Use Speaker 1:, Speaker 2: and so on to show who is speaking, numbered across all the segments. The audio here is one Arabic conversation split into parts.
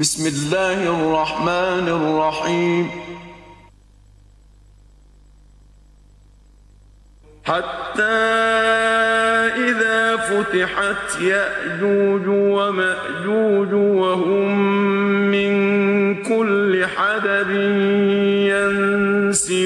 Speaker 1: بسم الله الرحمن الرحيم. حتى إذا فتحت يأجوج ومأجوج وهم من كل حدب ينسلون.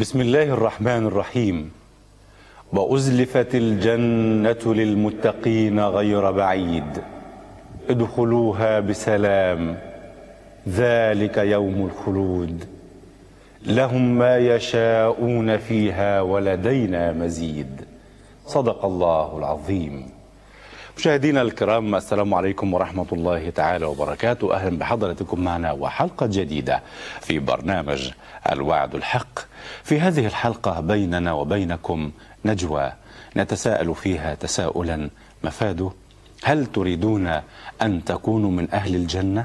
Speaker 2: بسم الله الرحمن الرحيم. وأزلفت الجنة للمتقين غير بعيد. ادخلوها بسلام. ذلك يوم الخلود. لهم ما يشاءون فيها ولدينا مزيد. صدق الله العظيم. مشاهدينا الكرام السلام عليكم ورحمة الله تعالى وبركاته أهلا بحضرتكم معنا وحلقة جديدة في برنامج الوعد الحق في هذه الحلقة بيننا وبينكم نجوى نتساءل فيها تساؤلا مفاده هل تريدون أن تكونوا من أهل الجنة؟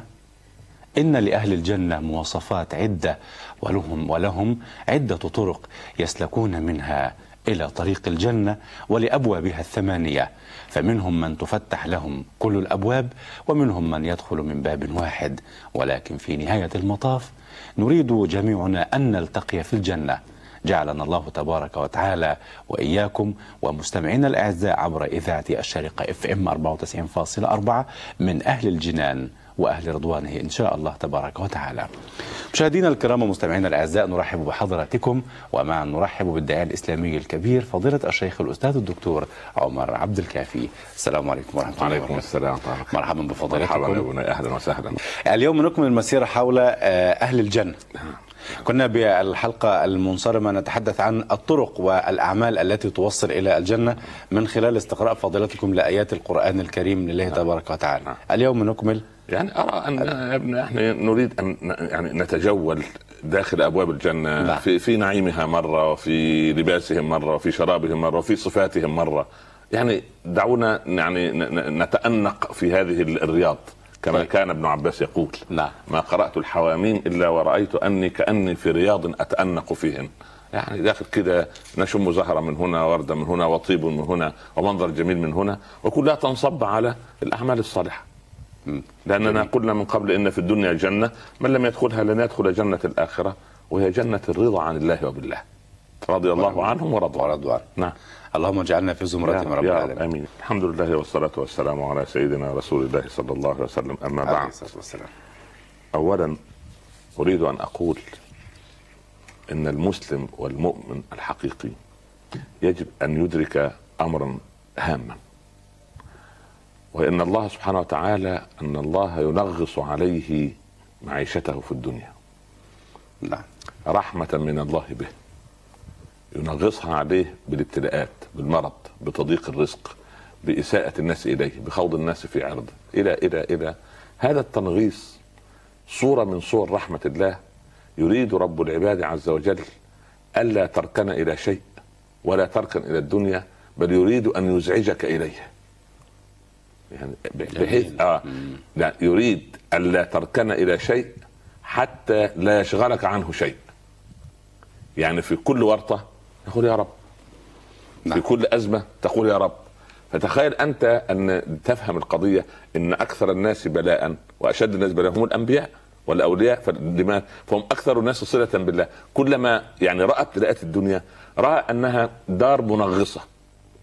Speaker 2: إن لأهل الجنة مواصفات عدة ولهم ولهم عدة طرق يسلكون منها إلى طريق الجنة ولأبوابها الثمانية. فمنهم من تفتح لهم كل الأبواب ومنهم من يدخل من باب واحد. ولكن في نهاية المطاف نريد جميعنا أن نلتقي في الجنة. جعلنا الله تبارك وتعالى وإياكم ومستمعينا الأعزاء عبر إذاعة الشارقة اف ام 94.4 من أهل الجنان. وأهل رضوانه إن شاء الله تبارك وتعالى. مشاهدينا الكرام ومستمعينا الأعزاء نرحب بحضراتكم ومعا نرحب بالداعية الإسلامي الكبير فضيلة الشيخ الأستاذ الدكتور عمر عبد الكافي. السلام عليكم ورحمة الله
Speaker 3: وعليكم
Speaker 2: وبركاته.
Speaker 3: السلام ورحمة الله.
Speaker 2: مرحبا بفضيلتكم.
Speaker 3: مرحبا أهلا وسهلا.
Speaker 2: اليوم نكمل المسيرة حول آه، أهل الجنة. كنا بالحلقة المنصرمة نتحدث عن الطرق والأعمال التي توصل إلى الجنة من خلال استقراء فضيلتكم لآيات القرآن الكريم لله تبارك وتعالى. اليوم نكمل.
Speaker 3: يعني يا ابني إحنا نريد أن ن- يعني نتجول داخل أبواب الجنة
Speaker 2: نعم.
Speaker 3: في في نعيمها مرة وفي لباسهم مرة وفي شرابهم مرة وفي صفاتهم مرة. يعني دعونا يعني نتأنق في هذه ال- الرياض. كما
Speaker 2: طيب.
Speaker 3: كان ابن عباس يقول
Speaker 2: نعم.
Speaker 3: ما قرأت الحواميم إلا ورأيت أني كأني في رياض أتأنق فيهن. يعني داخل كده نشم زهرة من هنا وردة من هنا وطيب من هنا ومنظر جميل من هنا وكلها تنصب على الأعمال الصالحة. لأننا قلنا من قبل إن في الدنيا جنة من لم يدخلها لن يدخل جنة الآخرة وهي جنة الرضا عن الله وبالله. رضي الله عنهم ورضوا عنه نعم.
Speaker 2: اللهم اجعلنا في زمرتهم
Speaker 3: رب,
Speaker 2: العالمين.
Speaker 3: آمين. الحمد لله والصلاة والسلام على سيدنا رسول الله صلى الله عليه وسلم.
Speaker 2: أما
Speaker 3: بعد اولا أريد أن أقول إن المسلم والمؤمن الحقيقي يجب أن يدرك امرا هاما وإن الله سبحانه وتعالى أن الله ينغص عليه معيشته في الدنيا.
Speaker 2: نعم.
Speaker 3: رحمة من الله به ينغصها عليه بالابتلاءات. بالمرض بتضييق الرزق بإساءة الناس إليه بخوض الناس في عرضه إلى إلى إلى. هذا التنغيص صورة من صور رحمة الله يريد رب العباد عز وجل ألا تركن إلى شيء ولا تركن إلى الدنيا بل يريد أن يزعجك إليه. يعني بحيث آه لا يريد ألا تركن إلى شيء حتى لا يشغلك عنه شيء. يعني في كل ورطة يقول يا رب
Speaker 2: نعم.
Speaker 3: في كل أزمة تقول يا رب فتخيل أنت أن تفهم القضية أن أكثر الناس بلاء وأشد الناس بلاء هم الأنبياء والأولياء فلماذا؟ فهم أكثر الناس صلة بالله. كلما يعني رأى ابتلاءات الدنيا رأى أنها دار منغصة.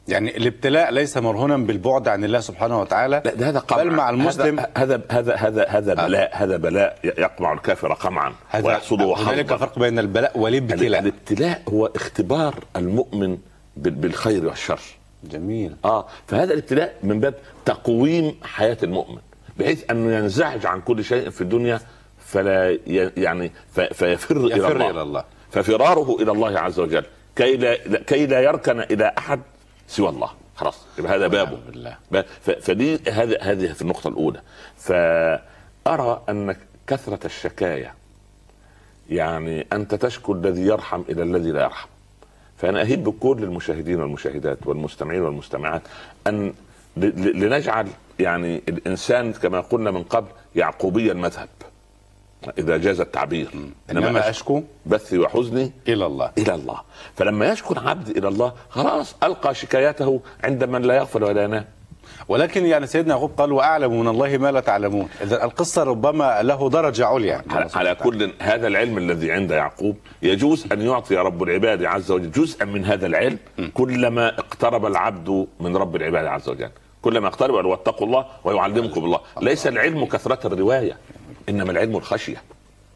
Speaker 2: يعني الابتلاء ليس مرهونا بالبعد عن الله سبحانه وتعالى
Speaker 3: لا ده هذا قمع.
Speaker 2: بل مع المسلم.
Speaker 3: هذا هذا هذا هذا, هذا بلاء هذا بلاء يقمع الكافر قمعا ويحصده
Speaker 2: هنالك
Speaker 3: حظا.
Speaker 2: فرق بين البلاء والابتلاء.
Speaker 3: الابتلاء هو اختبار المؤمن بالخير والشر.
Speaker 2: جميل.
Speaker 3: آه فهذا الابتلاء من باب تقويم حياة المؤمن بحيث انه ينزعج عن كل شيء في الدنيا فلا يعني فيفر
Speaker 2: إلى
Speaker 3: الله.
Speaker 2: إلى الله.
Speaker 3: ففراره إلى الله عز وجل. كي لا كي لا يركن إلى أحد سوى الله. خلاص يبقى هذا بابه
Speaker 2: بالله
Speaker 3: فدي هذه هذه في النقطة الأولى. فأرى أن كثرة الشكاية يعني أنت تشكو الذي يرحم إلى الذي لا يرحم. فأنا أهيب بكل المشاهدين والمشاهدات والمستمعين والمستمعات ل- لنجعل يعني الإنسان كما قلنا من قبل يعقوبي المذهب. إذا جاز التعبير.
Speaker 2: إنما أشكو
Speaker 3: بثي وحزني
Speaker 2: إلى الله.
Speaker 3: إلى الله. فلما يشكو العبد إلى الله خلاص ألقى شكايته عند من لا يغفل ولا ينام.
Speaker 2: ولكن يعني سيدنا يعقوب قال وأعلم من الله ما لا تعلمون. إذا القصة ربما له درجة عليا.
Speaker 3: على, على كل هذا العلم الذي عند يعقوب يجوز أن يعطي رب العباد عز وجل جزءا من هذا العلم كلما اقترب العبد من رب العباد عز وجل. كلما اقترب واتقوا الله ويعلمكم الله. ليس العلم كثرة الرواية إنما العلم الخشية.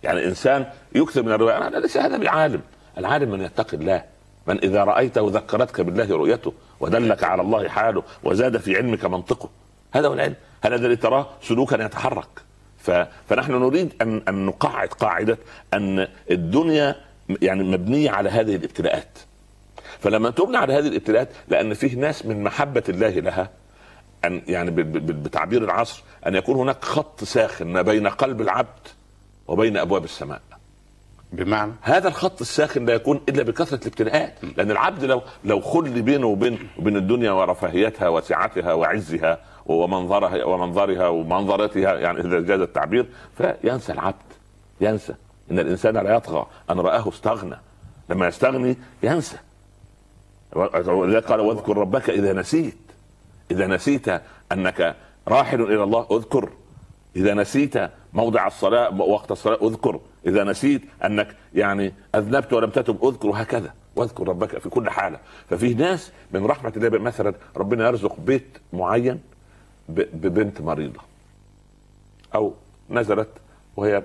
Speaker 3: يعني إنسان يكثر من الرواية. أنا ليس هذا بعالم. العالم من يتقي الله. من إذا رأيته ذكرتك بالله رؤيته. ودلك على الله حاله وزاد في علمك منطقه. هذا هو العلم. هذا الذي تراه سلوكا يتحرك. ف... فنحن نريد ان أن نقعد قاعدة أن الدنيا يعني مبنية على هذه الابتلاءات. فلما تبنى على هذه الابتلاءات لأن فيه ناس من محبة الله لها أن يعني بتعبير العصر أن يكون هناك خط ساخن ما بين قلب العبد وبين أبواب السماء.
Speaker 2: بمعنى
Speaker 3: هذا الخط الساخن لا يكون إلا بكثرة الابتلاءات لأن العبد لو لو خل بينه وبين وبين الدنيا ورفاهيتها وسعتها وعزها ومنظرها ومنظرها ومنظرتها يعني إذا جاز التعبير فينسى العبد ينسى. إن الإنسان لا يطغى أن رآه استغنى لما يستغني ينسى. ولذلك قال واذكر ربك إذا نسيت. إذا نسيت أنك راحل إلى الله اذكر. إذا نسيت موضع الصلاة وقت الصلاة اذكر. إذا نسيت أنك يعني أذنبت ولم تتب اذكر وهكذا واذكر ربك في كل حالة. ففي ناس من رحمة الله مثلا ربنا يرزق بيت معين ببنت مريضة. أو نزلت وهي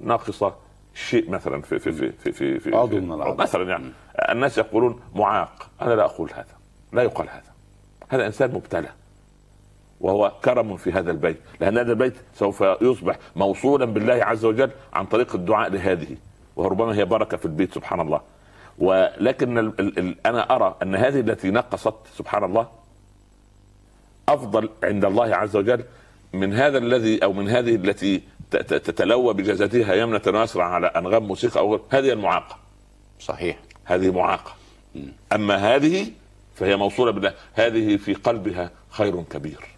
Speaker 3: ناقصة شيء مثلا في في في في في, في في-. مثلا يعني الناس يقولون معاق أنا لا أقول هذا لا يقال هذا. هذا إنسان مبتلى. وهو كرم في هذا البيت لأن هذا البيت سوف يصبح موصولا بالله عز وجل عن طريق الدعاء لهذه وربما هي بركة في البيت سبحان الله. ولكن ال ال ال أنا أرى أن هذه التي نقصت سبحان الله أفضل عند الله عز وجل من هذا الذي أو من هذه التي تتلوى بجزتها يمنة ويسرى على أنغام موسيقى غير- هذه المعاقة.
Speaker 2: صحيح.
Speaker 3: هذه معاقة. أما هذه فهي موصولة بالله هذه في قلبها خير كبير.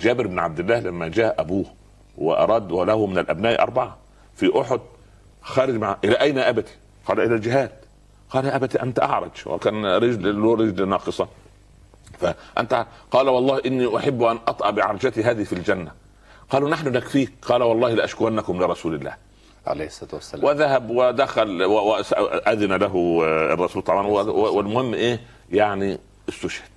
Speaker 3: جابر بن عبد الله لما جاء أبوه وأراد وله من الأبناء أربعة في أحد خارج مع إلى اين أبتي؟ قال إلى الجهاد. قال يا أبتي أنت أعرج وكان رجل له رجل ناقصة. فأنت قال والله إني أحب أن أطأ بعرجتي هذه في الجنة. قالوا نحن نكفيك. قال والله لأشكونكم لرسول الله.
Speaker 2: عليه الصلاة والسلام.
Speaker 3: وذهب ودخل وأذن له آه، الرسول طبعا. والمهم إيه؟ يعني استشهد.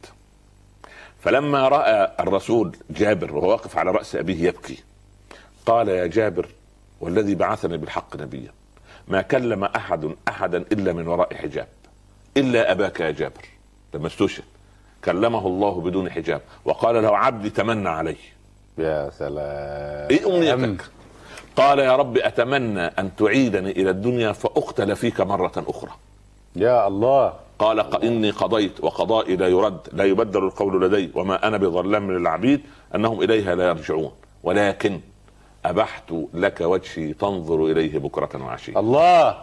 Speaker 3: فلما رأى الرسول جابر وهو واقف على رأس أبيه يبكي قال يا جابر والذي بعثني بالحق نبيا ما كلم أحد أحدا إلا من وراء حجاب إلا أباك يا جابر. لما استشهد كلمه الله بدون حجاب وقال له عبدي تمنى علي.
Speaker 2: يا سلام.
Speaker 3: إيه أمنيتك؟ قال يا رب أتمنى أن تعيدني إلى الدنيا فأقتل فيك مرة أخرى.
Speaker 2: يا الله.
Speaker 3: قال إني قضيت وقضائي لا يرد لا يبدل القول لدي وما أنا بظلام للعبيد أنهم إليها لا يرجعون. ولكن أبحت لك وجهي تنظر إليه بكرة وعشية.
Speaker 2: الله!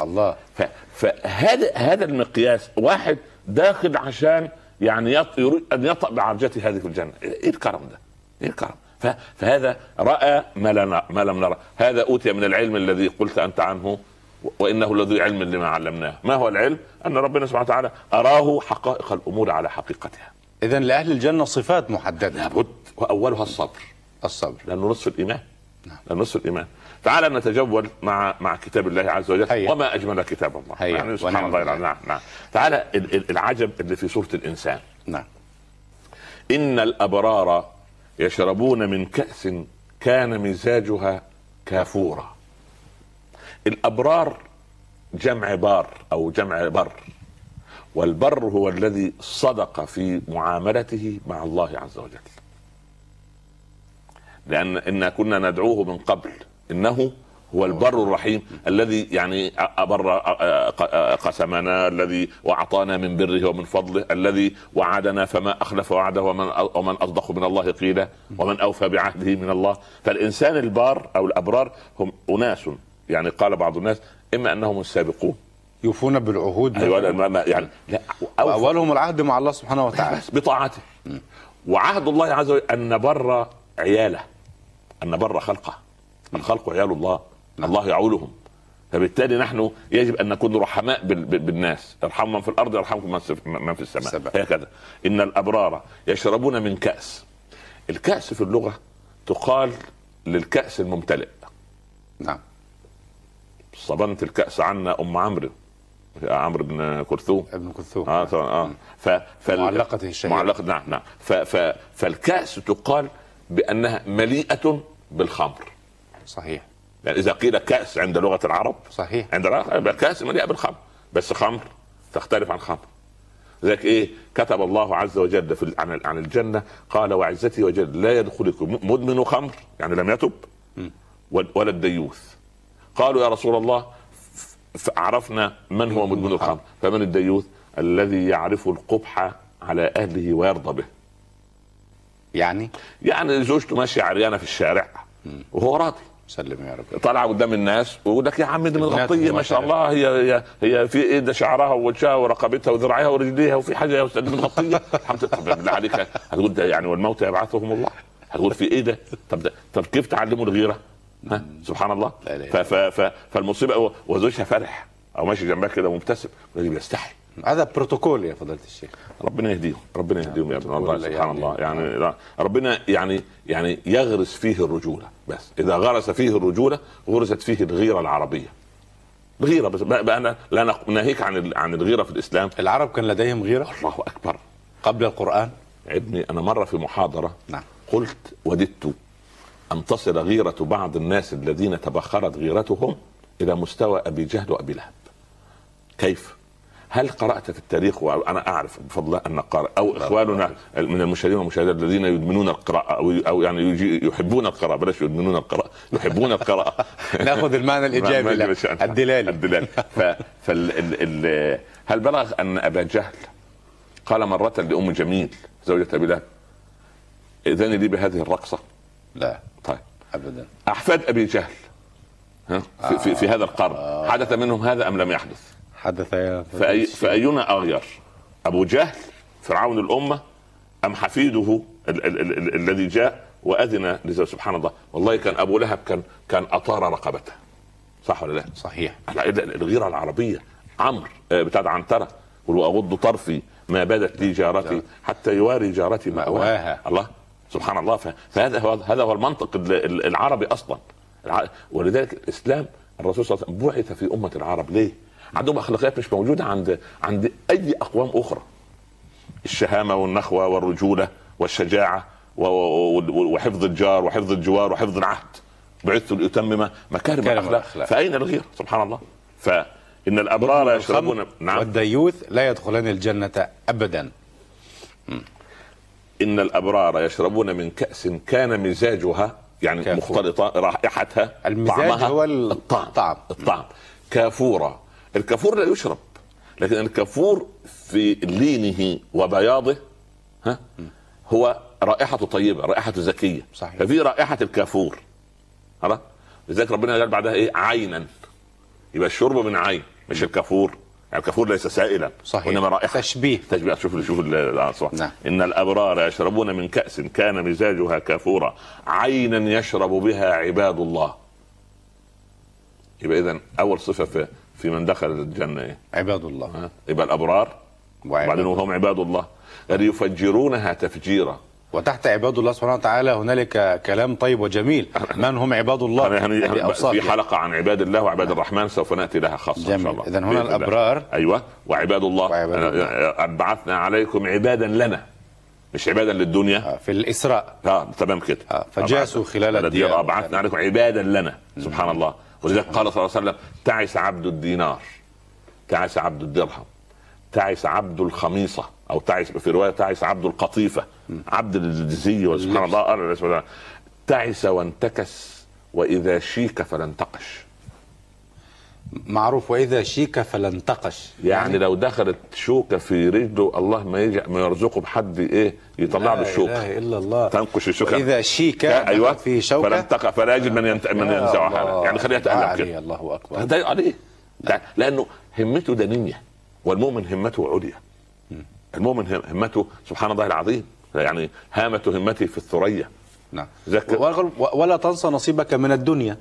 Speaker 2: الله!
Speaker 3: ف- فهذا هذا المقياس. واحد داخل عشان يعني يط- يريد أن يطأ بعرجته هذه في الجنة، إيه الكرم ده؟ إيه الكرم؟ ف- فهذا رأى ما ما لم نرى، هذا أوتي من العلم الذي قلت أنت عنه. وإنه لذو علم لما علمناه، ما هو العلم؟ أن ربنا سبحانه وتعالى أراه حقائق الأمور على حقيقتها.
Speaker 2: اذا لأهل الجنة صفات محددة
Speaker 3: لابد وأولها الصبر.
Speaker 2: الصبر
Speaker 3: لأنه نصف الإيمان لأنه نصف الإيمان تعال نتجول مع مع كتاب الله عز وجل
Speaker 2: هيا.
Speaker 3: وما أجمل كتاب الله
Speaker 2: هيا.
Speaker 3: يعني سبحان الله. العظيم. نعم نعم تعال ال- ال- العجب اللي في سورة الإنسان
Speaker 2: نعم
Speaker 3: إن الأبرار يشربون من كأس كان مزاجها كافورا الأبرار جمع بار أو جمع بر والبر هو الذي صدق في معاملته مع الله عز وجل. لأن انا كنا ندعوه من قبل إنه هو البر الرحيم الذي يعني أبر قسمنا الذي وأعطانا من بره ومن فضله الذي وعدنا فما أخلف وعده ومن ومن أصدق من الله قيلا ومن أوفى بعهده من الله. فالإنسان البار أو الأبرار هم أناس يعني قال بعض الناس إما أنهم السابقون.
Speaker 2: يوفون بالعهود
Speaker 3: أيوة يعني
Speaker 2: لا وأولهم العهد مع الله سبحانه وتعالى.
Speaker 3: بطاعته. وعهد الله عز وجل أن نبر عياله أن نبر خلقه. الخلق عيال الله نعم. الله يعولهم. فبالتالي نحن يجب أن نكون رحماء بالناس. ارحموا من في الأرض يرحمكم من في السماء. هكذا. إن الأبرار يشربون من كأس. الكأس في اللغة تقال للكأس الممتلئ.
Speaker 2: نعم.
Speaker 3: صبنت الكأس عنا أم عمرو. عمرو بن كلثوم.
Speaker 2: ابن كلثوم.
Speaker 3: آه آه. ف...
Speaker 2: فال... معلقته الشهيرة.
Speaker 3: معلقة نعم نعم. ف... ف... فالكأس تقال بأنها مليئة بالخمر.
Speaker 2: صحيح.
Speaker 3: يعني إذا قيل كأس عند لغة العرب
Speaker 2: صحيح.
Speaker 3: عند يبقى كاس مليئة بالخمر. بس خمر تختلف عن خمر. ذلك إيه كتب الله عز وجل في عن عن الجنة قال وعزتي وجل لا يدخلكم مدمن خمر. يعني لم يتب. ولا الديوث. قالوا يا رسول الله عرفنا من هو مدمن الخمر. فمن الديوث؟ الذي يعرف القبح على أهله ويرضى به.
Speaker 2: يعني؟
Speaker 3: يعني زوجته ماشية عريانة في الشارع وهو راضي.
Speaker 2: سلم يا رب.
Speaker 3: طالعة قدام الناس ويقول لك يا عم دي متغطيه ما شاء الله هي هي هي في إيه ده شعرها ووجهها ورقبتها وذراعها ورجليها وفي حاجة يا أستاذ متغطيه الحمد لله. بالله عليك هتقول ده يعني والموت يبعثهم الله؟ هتقول في إيه ده طب ده طب كيف تعلموا الغيرة؟ سبحان الله. ف ف فالمصيبة وزوجها فرح أو ماشي جنبها كده مبتسم. يستحي.
Speaker 2: هذا بروتوكول يا فضيلة الشيخ.
Speaker 3: ربنا يهديهم. ربنا يهديهم يا ابن الله. سبحان الله. يعني ربنا يعني يعني يغرس فيه الرجولة. بس إذا غرس فيه الرجولة غرست فيه الغيرة العربية. الغيره بس. بقى أنا لا ناهيك عن عن الغيرة في الإسلام.
Speaker 2: العرب كان لديهم غيرة؟
Speaker 3: الله أكبر.
Speaker 2: قبل القرآن؟
Speaker 3: ابني أنا مرة في محاضرة
Speaker 2: نعم.
Speaker 3: قلت وددت أن تصل غيرة بعض الناس الذين تبخرت غيرتهم إلى مستوى أبي جهل وأبي لهب. كيف؟ هل قرأت في التاريخ؟ وأنا أعرف بفضل الله أن قارئ أو إخواننا من المشاهدين والمشاهدات الذين يدمنون القراءة أو أو يعني يحبون القراءة بلاش يدمنون القراءة يحبون القراءة.
Speaker 2: نأخذ المعنى الإيجابي الدلالي.
Speaker 3: الدلالي. فال هل بلغ أن أبا جهل قال مرة لأم جميل زوجة أبي لهب اذن لي بهذه الرقصة؟
Speaker 2: لا.
Speaker 3: طيب.
Speaker 2: ابدا.
Speaker 3: أحفاد أبي جهل. ها؟ في, في, في هذا القرن. آه. حدث منهم هذا أم لم يحدث؟
Speaker 2: حدث يا
Speaker 3: فأي فأينا أغير؟ أبو جهل فرعون الأمة أم حفيده الذي جاء وأذن لزوج سبحان الله. والله كان أبو لهب كان كان أطار رقبته. صح ولا لا؟
Speaker 2: صحيح.
Speaker 3: الغيرة العربية. عمرو آه، بتاع عنترة وأغض طرفي ما بدت لي جارتي حتى يواري جارتي
Speaker 2: مأواها.
Speaker 3: الله. سبحان الله فهذا هو هذا هو المنطق العربي أصلا. ولذلك الإسلام الرسول صلى الله عليه وسلم بعث في أمة العرب. ليه؟ عندهم أخلاقيات مش موجودة عند عند أي أقوام أخرى. الشهامة والنخوة والرجولة والشجاعة وحفظ الجار وحفظ الجوار وحفظ العهد. بعثت لأتمم مكارم الأخلاق. فأين الغيره سبحان الله. فان الأبرار يشربون
Speaker 2: نعم. والديوث لا يدخلان الجنة ابدا.
Speaker 3: إن الأبرار يشربون من كأس كان مزاجها يعني كافور. مختلطة رائحتها
Speaker 2: المزاج هو
Speaker 3: الطعم الطعم, الطعم. كافورا الكافور لا يشرب لكن الكافور في لينه وبياضه ها هو رائحته طيبة رائحته زكية.
Speaker 2: صحيح.
Speaker 3: ففي رائحة الكافور خلاص لذلك ربنا قال بعدها إيه؟ عينا. يبقى الشرب من عين مش الكافور. الكافور ليس سائلا
Speaker 2: صحيح.
Speaker 3: وإنما رائحة.
Speaker 2: تشبيه.
Speaker 3: تشبيه شوف شوف نعم. إن الأبرار يشربون من كأس كان مزاجها كافورا عينا يشرب بها عباد الله. يبقى اذا أول صفة في في من دخل الجنة إيه؟
Speaker 2: عباد الله.
Speaker 3: يبقى الأبرار وبعدين وهم عباد الله. يعني يفجرونها تفجيرا.
Speaker 2: وتحت عباد الله سبحانه وتعالى هنالك كلام طيب وجميل. من هم عباد الله؟
Speaker 3: يعني, يعني في حلقة عن عباد الله وعباد الرحمن سوف نأتي لها خاصة
Speaker 2: جميل. إن شاء الله. اذا هنا الأبرار.
Speaker 3: أيوه. وعباد الله, وعباد الله. بعثنا عليكم عبادا لنا. مش عبادا للدنيا.
Speaker 2: آه، في الإسراء.
Speaker 3: آه تمام كده.
Speaker 2: آه فجاسوا خلال الديار.
Speaker 3: بعثنا عليكم عبادا لنا. سبحان الله. ولذلك قال صلى الله عليه وسلم تعس عبد الدينار. تعس عبد الدرهم. تعس عبد الخميصة. أو تعس في رواية تعس عبد القطيفة عبد الزي سبحان الله تعس وانتكس وإذا شيك فلا انتقش
Speaker 2: معروف وإذا شيك فلا انتقش
Speaker 3: يعني لو دخلت شوكه في رجله الله ما يجي ما يرزقه بحد إيه يطلع له
Speaker 2: لا
Speaker 3: الشوكه
Speaker 2: إله إلا الله.
Speaker 3: تنقش الشوكه
Speaker 2: وإذا شيك
Speaker 3: أيوه.
Speaker 2: في شوكة.
Speaker 3: فلا انتقى فلا يجد من ينت... من ينزعها. يعني خليها تقلب كده
Speaker 2: الله أكبر.
Speaker 3: ده عليه. لأنه همته دنية والمؤمن همته عليا. المؤمن هم- همته سبحان الله العظيم. يعني هامة همتي في الثريا.
Speaker 2: نعم. ولا- تنسى نصيبك من الدنيا.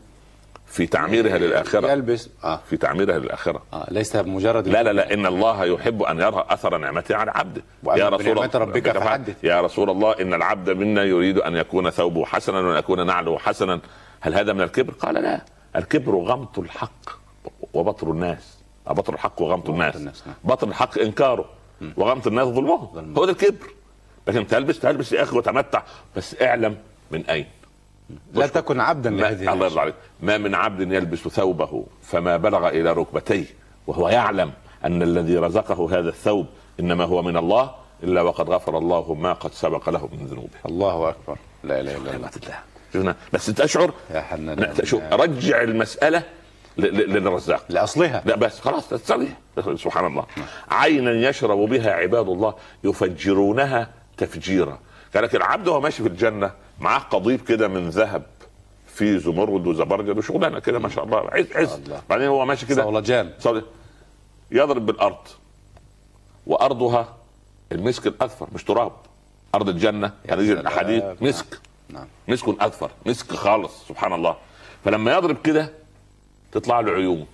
Speaker 3: في تعميرها للآخرة.
Speaker 2: يلبس آه.
Speaker 3: في تعميرها للآخرة.
Speaker 2: آه ليس مجرد
Speaker 3: لا لا لا إن الله يحب أن يرى أثر نعمته على عبده
Speaker 2: وأما بنعمة ربك
Speaker 3: فحدث.
Speaker 2: فحدث.
Speaker 3: يا رسول الله إن العبد منا يريد أن يكون ثوبه حسنا وأن يكون نعله حسنا. هل هذا من الكبر؟ قال لا. الكبر غمط الحق وبطر الناس. بطر الحق وغمط الناس.
Speaker 2: الناس، نعم.
Speaker 3: بطر الحق إنكاره. وغمط الناس ظلمهم. هو ده الكبر. لكن تلبس تلبس يا أخي وتمتع بس اعلم من أين.
Speaker 2: لا تكن عبدا
Speaker 3: ما
Speaker 2: لهذه
Speaker 3: الله يرضى. عليك. ما من عبد يلبس ثوبه فما بلغ إلى ركبتيه وهو يعلم أن الذي رزقه هذا الثوب إنما هو من الله إلا وقد غفر الله ما قد سبق له من ذنوبه.
Speaker 2: الله أكبر. لا إله إلا الله.
Speaker 3: شفنا بس تشعر
Speaker 2: يا حنان.
Speaker 3: رجع المسألة للرزاق.
Speaker 2: لأصلها.
Speaker 3: لا بس خلاص تصلي. سبحان الله. عينا يشرب بها عباد الله يفجرونها تفجيرا. قال لك العبد وهو ماشي في الجنة معاه قضيب كده من ذهب في زمرد وزبرجد وشغلانه كده ما شاء الله. عز عز. بعدين هو ماشي كده.
Speaker 2: صولجان.
Speaker 3: يضرب بالأرض. وأرضها المسك الأذفر مش تراب. أرض الجنة.
Speaker 2: سلام.
Speaker 3: الحديد مسك.
Speaker 2: نعم.
Speaker 3: مسك أذفر. مسك خالص. سبحان الله. فلما يضرب كده تطلع له عيون.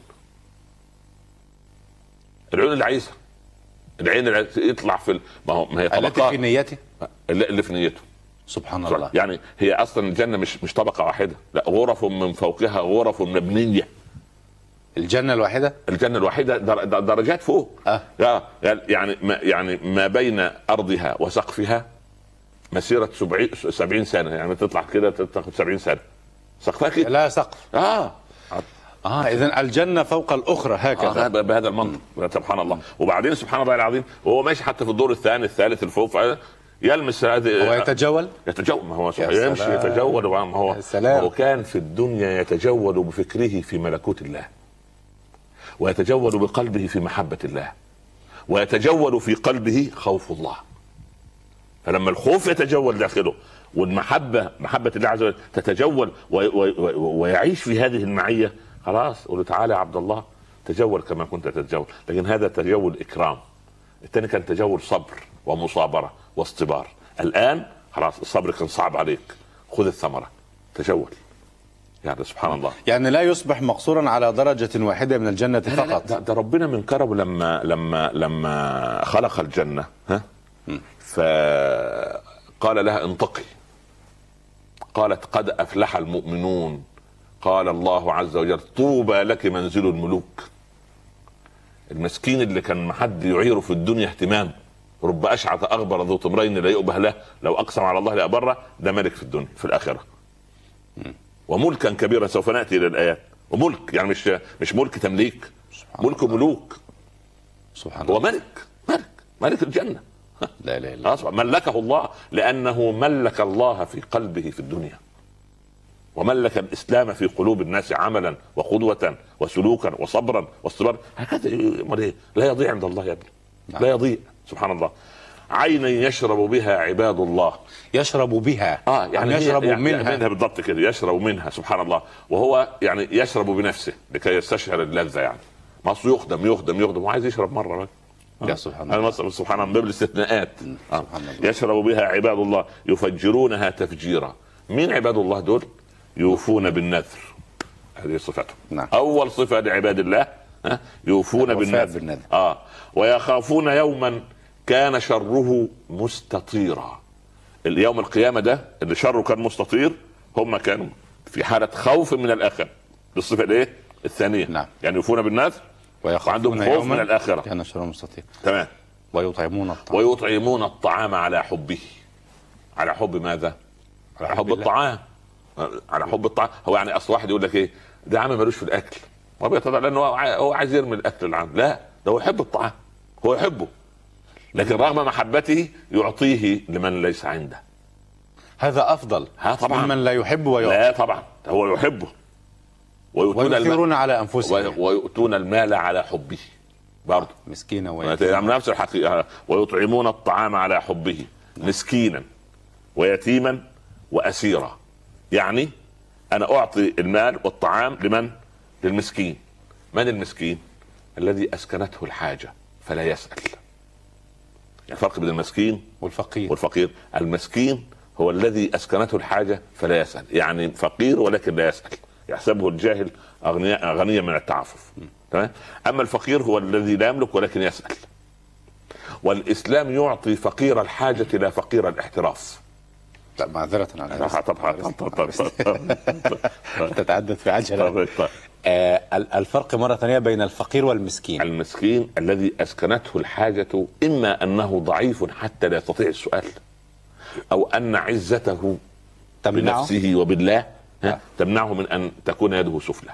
Speaker 3: العيون العيسى العين اللي يطلع في ال- ما هو ما هي
Speaker 2: التي
Speaker 3: طبقات
Speaker 2: في نيته؟
Speaker 3: اللي اللي في نيته.
Speaker 2: سبحان الله.
Speaker 3: يعني هي أصلا الجنة مش مش طبقة واحدة. لا غرف من فوقها غرف
Speaker 2: مبنية. الجنة
Speaker 3: الواحدة؟ الجنة در- در- درجات فوق.
Speaker 2: آه.
Speaker 3: يا- يعني ما يعني ما بين أرضها وسقفها مسيرة 70 70 سنة. يعني تطلع كده تاخد 70 سنة. سقفها كده.
Speaker 2: لا سقف.
Speaker 3: آه.
Speaker 2: آه. اذا الجنة فوق الأخرى هكذا.
Speaker 3: آه بهذا المنطق سبحان الله. وبعدين سبحان الله العظيم وهو ماشي حتى في الدور الثاني الثالث الفوق يلمس هذه
Speaker 2: هو يتجول؟
Speaker 3: يتجول ما هو
Speaker 2: يا
Speaker 3: يمشي
Speaker 2: سلام.
Speaker 3: يتجول ما هو
Speaker 2: سلام.
Speaker 3: هو كان في الدنيا يتجول بفكره في ملكوت الله ويتجول بقلبه في محبة الله ويتجول في قلبه خوف الله. فلما الخوف يتجول داخله والمحبة محبة الله عز وجل تتجول ويعيش في هذه المعية خلاص قول له تعالى يا عبد الله تجول كما كنت تتجول. لكن هذا تجول إكرام. الثاني كان تجول صبر ومصابرة واصطبار الآن خلاص الصبر كان صعب عليك. خذ الثمرة. تجول. يعني سبحان الله.
Speaker 2: يعني لا يصبح مقصورا على درجة واحدة من الجنة
Speaker 3: لا لا
Speaker 2: فقط.
Speaker 3: ده, ربنا من كرمه لما لما لما خلق الجنة. ها؟ فقال لها انطقي قالت قد أفلح المؤمنون. قال الله عز وجل طوبى لك منزل الملوك. المسكين اللي كان ما حد يعيره في الدنيا اهتمام. رب أشعث أغبر ذو طمرين لا يؤبه له لو أقسم على الله لابره ده ملك في الدنيا في الآخرة. وملكا كبيرا سوف نأتي إلى الآيات. وملك يعني مش مش ملك تمليك. ملك ملوك.
Speaker 2: سبحان
Speaker 3: هو
Speaker 2: الله.
Speaker 3: ملك ملك ملك الجنة.
Speaker 2: لا الله
Speaker 3: أصبح ملكه الله لأنه ملك الله في قلبه في الدنيا. وملك الإسلام في قلوب الناس عملا وقدوه وسلوكا وصبرا واصطبارا هكذا؟ لا يضيع عند الله يا ابني.
Speaker 2: نعم.
Speaker 3: لا يضيع. سبحان الله. عينا يشرب بها عباد الله.
Speaker 2: يشرب بها.
Speaker 3: آه يعني
Speaker 2: يشرب
Speaker 3: يعني
Speaker 2: منها؟
Speaker 3: منها بالضبط كده. يشرب منها سبحان الله. وهو يعني يشرب بنفسه لكي يستشعر اللذة يعني. ما يخدم يخدم يخدم. وعايز يشرب مرة بس.
Speaker 2: يا سبحان الله.
Speaker 3: سبحان الله من باب الاستثناءات. آه.
Speaker 2: سبحان الله.
Speaker 3: يشرب بها عباد الله. يفجرونها تفجيرا. مين عباد الله دول؟ يوفون بالنذر. هذه صفتهم
Speaker 2: نعم.
Speaker 3: أول صفة لعباد الله يوفون بالنذر.
Speaker 2: بالنذر.
Speaker 3: آه. ويخافون يوما كان شره مستطيرا. اليوم القيامة ده اللي شره كان مستطير هم كانوا في حالة خوف من الآخرة. بالصفة الإيه؟ الثانية.
Speaker 2: نعم.
Speaker 3: يعني يوفون بالنذر
Speaker 2: ويخافون
Speaker 3: وعندهم خوف من الآخرة.
Speaker 2: كان شر مستطير.
Speaker 3: تمام.
Speaker 2: ويطعمون الطعام.
Speaker 3: ويطعمون الطعام على حبه. على حب ماذا؟ على حب
Speaker 2: الله.
Speaker 3: الطعام. على حب الطعام. هو يعني أصل واحد يقول لك إيه؟ ده عم ملوش في الأكل. ما بيتضع لأنه هو عاي- هو عايز يرمي الأكل العام. لا ده هو يحب الطعام. هو يحبه. لكن رغم محبته يعطيه لمن ليس عنده.
Speaker 2: هذا أفضل
Speaker 3: ها طبعا.
Speaker 2: ممن لا يحب ويعطي.
Speaker 3: لا طبعا. هو يحبه. ويؤتون.
Speaker 2: ويؤثرون على أنفسهم.
Speaker 3: وي- ويؤتون المال على حبه. برضه.
Speaker 2: مسكينا ويتيما
Speaker 3: نفس الحقيقة ويطعمون الطعام على حبه مسكينا ويتيما وأسيرا. يعني أنا أعطي المال والطعام لمن؟ للمسكين. من المسكين؟ الذي أسكنته الحاجة فلا يسأل. يعني فرق بين المسكين
Speaker 2: والفقير.
Speaker 3: والفقير. المسكين هو الذي أسكنته الحاجة فلا يسأل. يعني فقير ولكن لا يسأل. يحسبه الجاهل اغنياء غنيا من التعفف. تمام؟ أما الفقير هو الذي لا يملك ولكن يسأل. والإسلام يعطي فقير الحاجة لا فقير الاحتراف.
Speaker 2: لا معذرة على هذا.
Speaker 3: طبعا طبعا
Speaker 2: تتعدد في عجلة.
Speaker 3: طبعا
Speaker 2: آه ال- الفرق مرة ثانية بين الفقير والمسكين.
Speaker 3: المسكين الذي أسكنته الحاجة إما أنه ضعيف حتى لا يستطيع السؤال أو أن عزته
Speaker 2: تمنعه؟
Speaker 3: بنفسه وبالله ها،
Speaker 2: آه.
Speaker 3: تمنعه من أن تكون يده سفلى.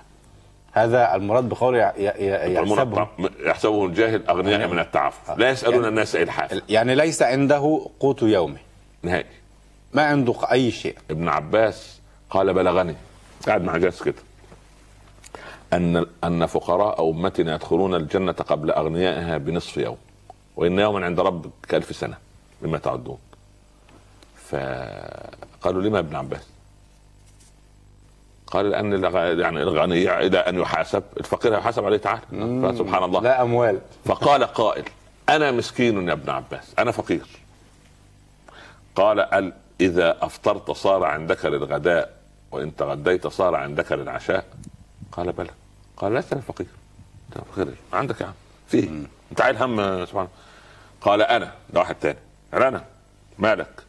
Speaker 2: هذا المراد بقول ي- ي- يحسبه.
Speaker 3: يحسبه الجاهل أغنياء من التعفف. لا يسألون
Speaker 2: يعني-
Speaker 3: الناس إلحاف.
Speaker 2: يعني ليس عنده قوت يومه
Speaker 3: نهائي.
Speaker 2: ما عنده أي شيء.
Speaker 3: ابن عباس قال بلغني. قاعد مع جاس كده. أن أن فقراء أمتنا يدخلون الجنة قبل أغنيائها بنصف يوم. وإن يوما عند ربك كألف سنة مما تعدون. فقالوا لما ابن عباس؟ قال لأن يعني الغني إلى أن يحاسب. الفقير يحاسب عليه تعالى فسبحان الله.
Speaker 2: لا أموال.
Speaker 3: فقال قائل أنا مسكين يا ابن عباس. أنا فقير. قال ال إذا أفطرت صار عندك للغداء وإن تغديت صار عندك للعشاء. قال بلى. قال لست فقير انت فقير؟ عندك يا عم. فيه. أنت عايل هم سبحان قال أنا. ده واحد تاني. قال أنا. مالك؟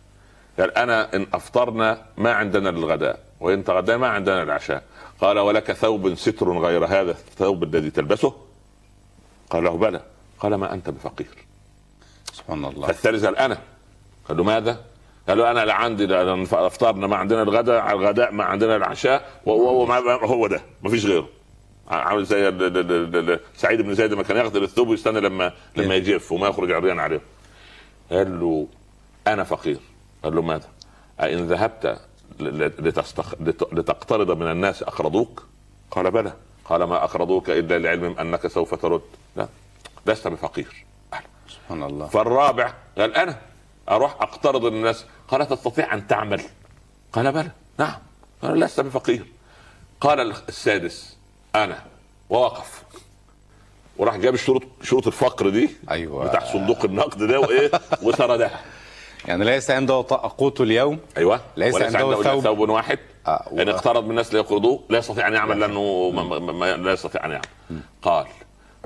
Speaker 3: قال أنا إن أفطرنا ما عندنا للغداء وإن تغدينا ما عندنا للعشاء. قال ولك ثوب ستر غير هذا الثوب الذي تلبسه؟ قال له بلى. قال ما أنت بفقير.
Speaker 2: سبحان الله.
Speaker 3: فالثالث قال أنا. قال له ماذا؟ قال له أنا لا عندي لا أفطرنا ما عندنا الغداء على الغداء ما عندنا العشاء وهو هو ده ما فيش غيره. عامل زي سعيد بن زيد لما كان يغسل الثوب ويستنى لما لما يجف وما يخرج عريان عليه. قال له أنا فقير. قال له ماذا؟ أئن ذهبت لتستخ... لت- لتقترض من الناس اقرضوك؟ قال بلى. قال ما اقرضوك إلا لعلم أنك سوف ترد. لا لست بفقير.
Speaker 2: سبحان الله.
Speaker 3: فالرابع قال أنا أروح أقترض الناس قال تستطيع أن تعمل. قال بلى. نعم. قال لست بفقير قال السادس أنا. ووقف. وراح جاب الشروط شروط الفقر دي.
Speaker 2: أيوة.
Speaker 3: بتاع صندوق النقد ده وإيه؟ وسردها
Speaker 2: يعني ليس عنده قوت اليوم؟
Speaker 3: أيوه.
Speaker 2: ليس عنده
Speaker 3: إلا
Speaker 2: ثوب.
Speaker 3: ثوب واحد.
Speaker 2: آه، و-
Speaker 3: إن اقترض من الناس ليقرضوه لا يستطيع أن يعمل لأنه ما ما ما لا يستطيع أن يعمل. قال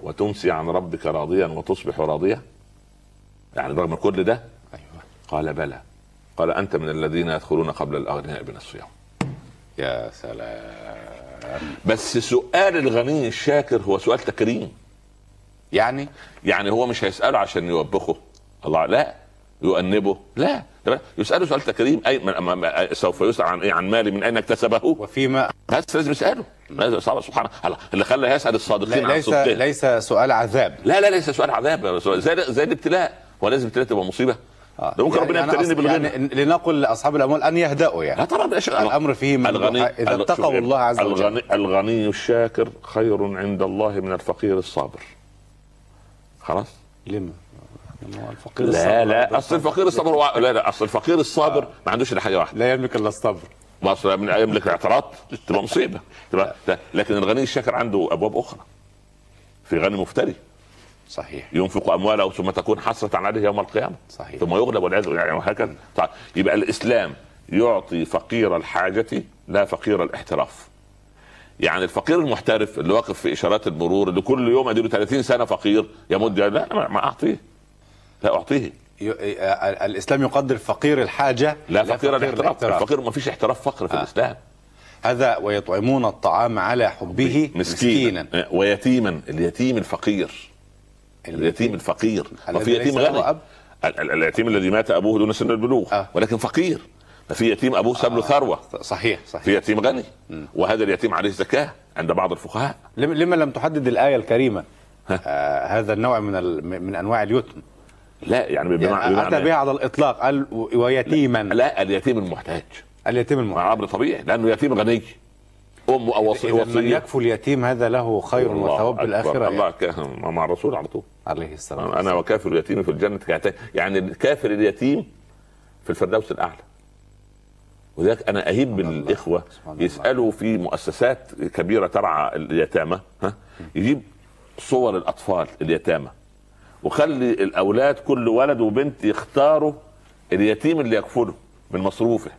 Speaker 3: وتمسي عن ربك راضيا وتصبح راضيا يعني رغم كل ده.
Speaker 2: أيوه.
Speaker 3: قال بلى. قال أنت من الذين يدخلون قبل الأغنياء بنصف يوم
Speaker 2: يا سلام.
Speaker 3: بس سؤال الغني الشاكر هو سؤال تكريم.
Speaker 2: يعني؟
Speaker 3: يعني هو مش هيسأله عشان يوبخه. الله لا. يؤنبه. لا. ده يسأله سؤال تكريم. أي من- سوف يسأل عن إيه؟ عن مالي من أين اكتسبه؟
Speaker 2: وفيما
Speaker 3: هذا لازم يسأله. سبحان الله اللي خلى يسأل الصادقين عن
Speaker 2: ليس
Speaker 3: صدقهم
Speaker 2: ليس سؤال عذاب.
Speaker 3: لا لا ليس سؤال عذاب. زي زي الابتلاء هو لازم الابتلاء تبقى مصيبة.
Speaker 2: آه.
Speaker 3: ده ممكن
Speaker 2: يعني
Speaker 3: ربنا يبتليني بالغنى.
Speaker 2: يعني لنقل لاصحاب الأموال أن يهدأوا يعني.
Speaker 3: لا طبعا
Speaker 2: الأمر فيه من
Speaker 3: الغني إذا
Speaker 2: اتقوا الله عز وجل.
Speaker 3: الغني الغني الشاكر خير عند الله من الفقير الصابر. خلاص؟
Speaker 2: لما؟ الفقير
Speaker 3: لا
Speaker 2: الصابر.
Speaker 3: لا أصل الفقير الصابر هو لا لا أصل الفقير الصابر ما عندوش إلا حاجة واحدة.
Speaker 2: لا يملك إلا الصبر.
Speaker 3: ما أصل من يملك الاعتراض تبقى مصيبة. تبقى. لكن الغني الشاكر عنده أبواب أخرى. في غني مفتري.
Speaker 2: صحيح.
Speaker 3: ينفق أمواله ثم تكون حسرة عليه يوم القيامة.
Speaker 2: صحيح.
Speaker 3: ثم يغلب والعياذ بالله. يعني وهكذا. طيب يبقى الإسلام يعطي فقير الحاجة لا فقير الاحتراف. يعني الفقير المحترف اللي واقف في إشارات المرور اللي كل يوم أديله 30 سنة فقير يمد لا ما- ما أعطيه. لا أعطيه.
Speaker 2: ي- آه، الإسلام يقدر فقير الحاجة
Speaker 3: لا فقير الاحتراف. الفقير ما فيش احتراف فقر في
Speaker 2: آه.
Speaker 3: الإسلام.
Speaker 2: هذا ويطعمون الطعام على حبه مسكينا,
Speaker 3: مسكينا. ويتيما اليتيم الفقير. اليتيم الفقير.
Speaker 2: الذي
Speaker 3: وفي يتيم غني.
Speaker 2: أب؟
Speaker 3: ال- ال- اليتيم الذي مات أبوه دون سن البلوغ
Speaker 2: آه.
Speaker 3: ولكن فقير. ففي يتيم أبوه ساب له ثروة.
Speaker 2: صحيح صحيح.
Speaker 3: في يتيم غني. وهذا اليتيم عليه زكاة عند بعض الفقهاء.
Speaker 2: لم- لما لم تحدد الآية الكريمة؟ آه هذا النوع من ال... من أنواع اليتم.
Speaker 3: لا يعني بمعنى,
Speaker 2: يعني أتى بها على الإطلاق قال ويتيما.
Speaker 3: لا اليتيم المحتاج.
Speaker 2: اليتيم المحتاج.
Speaker 3: أمر طبيعي لأنه يتيم غني. امه أو وصي
Speaker 2: إذا من
Speaker 3: وصيه
Speaker 2: يكفو اليتيم هذا له خير وثواب. بالآخرة
Speaker 3: الله
Speaker 2: يعني.
Speaker 3: مع الرسول على طول.
Speaker 2: عليه السلام. أنا.
Speaker 3: وكافر اليتيم في الجنة. كهاتين يعني الكافر اليتيم في الفردوس الأعلى. وذلك أنا
Speaker 2: أهيب بالإخوة.
Speaker 3: يسألوا في مؤسسات كبيرة ترعى اليتامى ها؟ يجيب صور الأطفال اليتامى. وخلي الأولاد كل ولد وبنت يختاروا اليتيم اللي يكفله من مصروفه.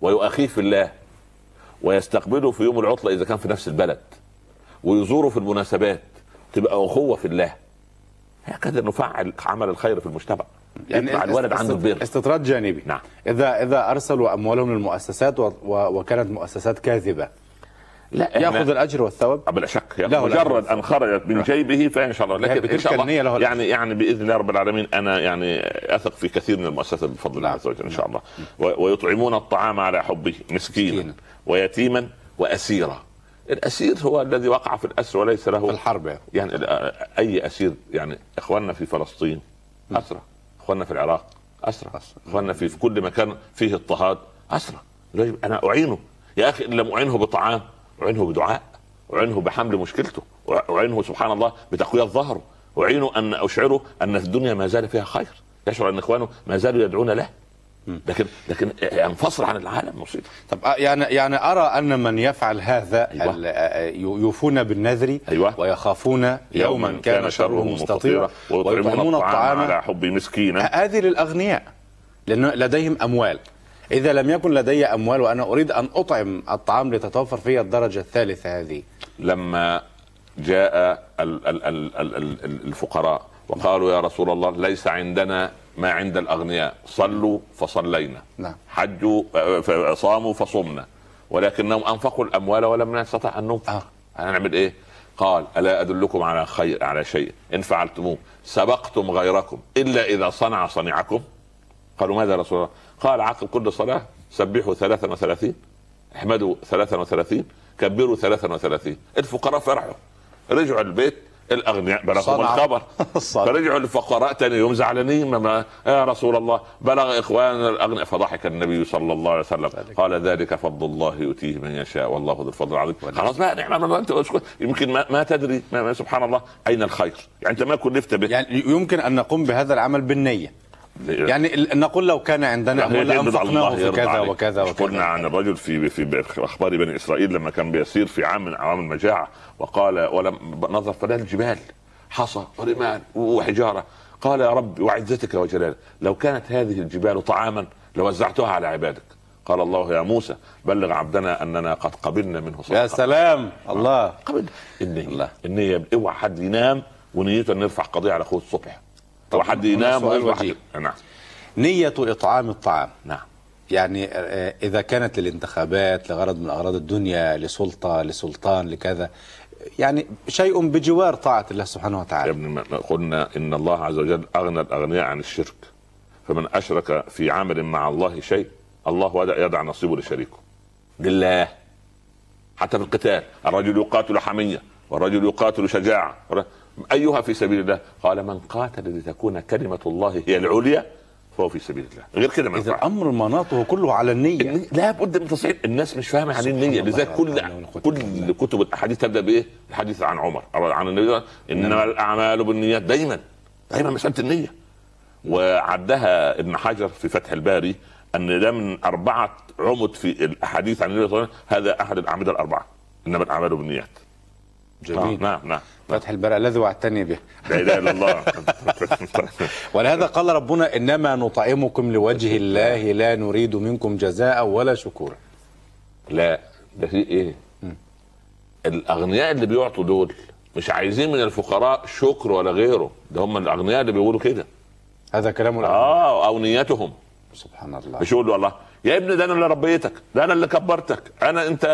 Speaker 3: ويؤخيه في الله. ويستقبله في يوم العطلة إذا كان في نفس البلد ويزوره في المناسبات تبقى أخوة في الله هكذا نفعل عمل الخير في المجتمع يعني الولد عنده البر
Speaker 2: استطراد جانبي
Speaker 3: نعم.
Speaker 2: اذا إذا أرسلوا أموالهم للمؤسسات. وكانت مؤسسات كاذبة
Speaker 3: لا
Speaker 2: ياخذ الأجر والثواب؟
Speaker 3: بلا شك
Speaker 2: له
Speaker 3: مجرد. أن خرجت من جيبه فإن شاء الله.
Speaker 2: يعني
Speaker 3: لكن إن
Speaker 2: بتلك
Speaker 3: شاء الله
Speaker 2: له.
Speaker 3: يعني يعني بإذن الله رب العالمين أنا يعني أثق في كثير من المؤسسات بفضل الله
Speaker 2: نعم.
Speaker 3: عز وجل إن شاء الله. و- ويطعمون الطعام على حبه مسكينا. ويتيما وأسيرا. الأسير هو الذي وقع في الأسر وليس له
Speaker 2: في الحرب يعني.
Speaker 3: يعني أي أسير يعني. إخواننا في فلسطين اسرى إخواننا في العراق اسرى إخواننا في في كل مكان فيه اضطهاد اسرى أنا أعينه. يا أخي إن لم أعينه بطعام اعينه بدعاء اعينه بحمل مشكلته اعينه سبحان الله بتقوية ظهره اعينه أن أشعره أن الدنيا ما زال فيها خير. يشعر أن إخوانه ما زالوا يدعون له. لكن لكن ينفصل عن العالم مصيبة.
Speaker 2: طب آه، يعني يعني أرى أن من يفعل هذا
Speaker 3: أيوة.
Speaker 2: آه، يوفون بالنذر
Speaker 3: أيوة.
Speaker 2: ويخافون يوما كان شره مستطيرا
Speaker 3: ويطعمون الطعام على حب مسكينا
Speaker 2: هذه للأغنياء لأن لديهم أموال. إذا لم يكن لدي أموال وأنا أريد أن أطعم الطعام لتتوفر في الدرجة الثالثة هذه.
Speaker 3: لما جاء ال- ال- ال- ال- ال- ال- الفقراء وقالوا يا رسول الله ليس عندنا ما عند الأغنياء. صلوا فصلينا.
Speaker 2: نعم.
Speaker 3: حجوا آه، صاموا فصمنا. ولكنهم أنفقوا الأموال ولم نستطع أن ننفق.
Speaker 2: آه.
Speaker 3: هنعمل إيه؟ قال ألا أدلكم على خير على شيء؟ إن فعلتموه. سبقتم غيركم. إلا إذا صنع صنيعكم قالوا ماذا يا رسول الله؟ قال عقب كل صلاة سبحوا 33 احمدوا 33 كبروا 33 الفقراء فرحوا. رجعوا البيت الأغنياء بلغهم. الخبر. فرجعوا الفقراء تاني يوم زعلانين ما- يا رسول الله بلغ اخواننا الأغنياء فضحك النبي صلى الله عليه وسلم. قال ذلك فضل الله يؤتيه من يشاء والله ذو الفضل العظيم. خلاص بقى نعم ما أنت. يمكن ما, ما تدري ما ما سبحان الله أين الخير؟ يعني أنت ما كلفت به.
Speaker 2: يعني يمكن أن نقوم بهذا العمل بالنية. يعني نقول لو كان عندنا اموال
Speaker 3: الله
Speaker 2: لانفقناه في كذا. وكذا وكذا.
Speaker 3: قلنا عن الرجل في في أخبار بني إسرائيل لما كان بيسير في عام من اعوام المجاعة وقال ولم نظر فلا الجبال حصى ورمال وحجارة. قال يا رب وعزتك وجلالك لو كانت هذه الجبال طعاما لوزعتها على عبادك. قال الله يا موسى بلغ عبدنا أننا قد قبلنا منه
Speaker 2: يا
Speaker 3: صدقه
Speaker 2: سلام الله.
Speaker 3: قبل. النية
Speaker 2: الله.
Speaker 3: النية أوعى حد ينام ونيته أن يرفع قضية على أخوه الصبح. حد ينام
Speaker 2: وجيه.
Speaker 3: نعم.
Speaker 2: نية إطعام الطعام.
Speaker 3: نعم.
Speaker 2: يعني آه، إذا كانت للانتخابات لغرض من أغراض الدنيا لسلطة لسلطان لكذا يعني شيء بجوار طاعة الله سبحانه
Speaker 3: يا
Speaker 2: وتعالى
Speaker 3: ما- ما قلنا إن الله عز وجل أغنى الأغنياء عن الشرك. فمن أشرك في عمل مع الله شيء الله يدع نصيبه لشريكه. لله حتى في القتال. الرجل يقاتل حمية والرجل يقاتل شجاعة. أيها في سبيل الله قال من قاتل لتكون كلمة الله هي العليا فهو في سبيل الله. غير كده ما إذا
Speaker 2: الأمر مناطه كله على النية.
Speaker 3: النية- لا بد من تصحيح. الناس مش فاهمة يعني
Speaker 2: النية.
Speaker 3: لذلك كل كل كتب الأحاديث تبدأ بإيه؟ الحديث عن عمر عن النبي إنما الأعمال بالنيات دايما. دايما مساله النية. وعدها ابن حجر في فتح الباري أن ده من أربعة عمد في الأحاديث عن النبي صلى الله عليه وسلم هذا أحد الأعمدة الأربعة. إنما الأعمال بالنيات.
Speaker 2: جميل.
Speaker 3: آه نعم نعم.
Speaker 2: فتح البلاء الذي وعدتني به.
Speaker 3: لا إله إلا الله.
Speaker 2: ولهذا قال ربنا إنما نطعمكم لوجه الله لا نريد منكم جزاء ولا شكورا.
Speaker 3: لا ده في إيه؟ الأغنياء اللي بيعطوا دول مش عايزين من الفقراء شكر ولا غيره. ده هم الأغنياء اللي بيقولوا كده.
Speaker 2: هذا كلام.
Speaker 3: آه أو نيتهم
Speaker 2: سبحان الله.
Speaker 3: مش يقول له والله يا ابني ده أنا اللي ربيتك ده أنا اللي كبرتك أنا انت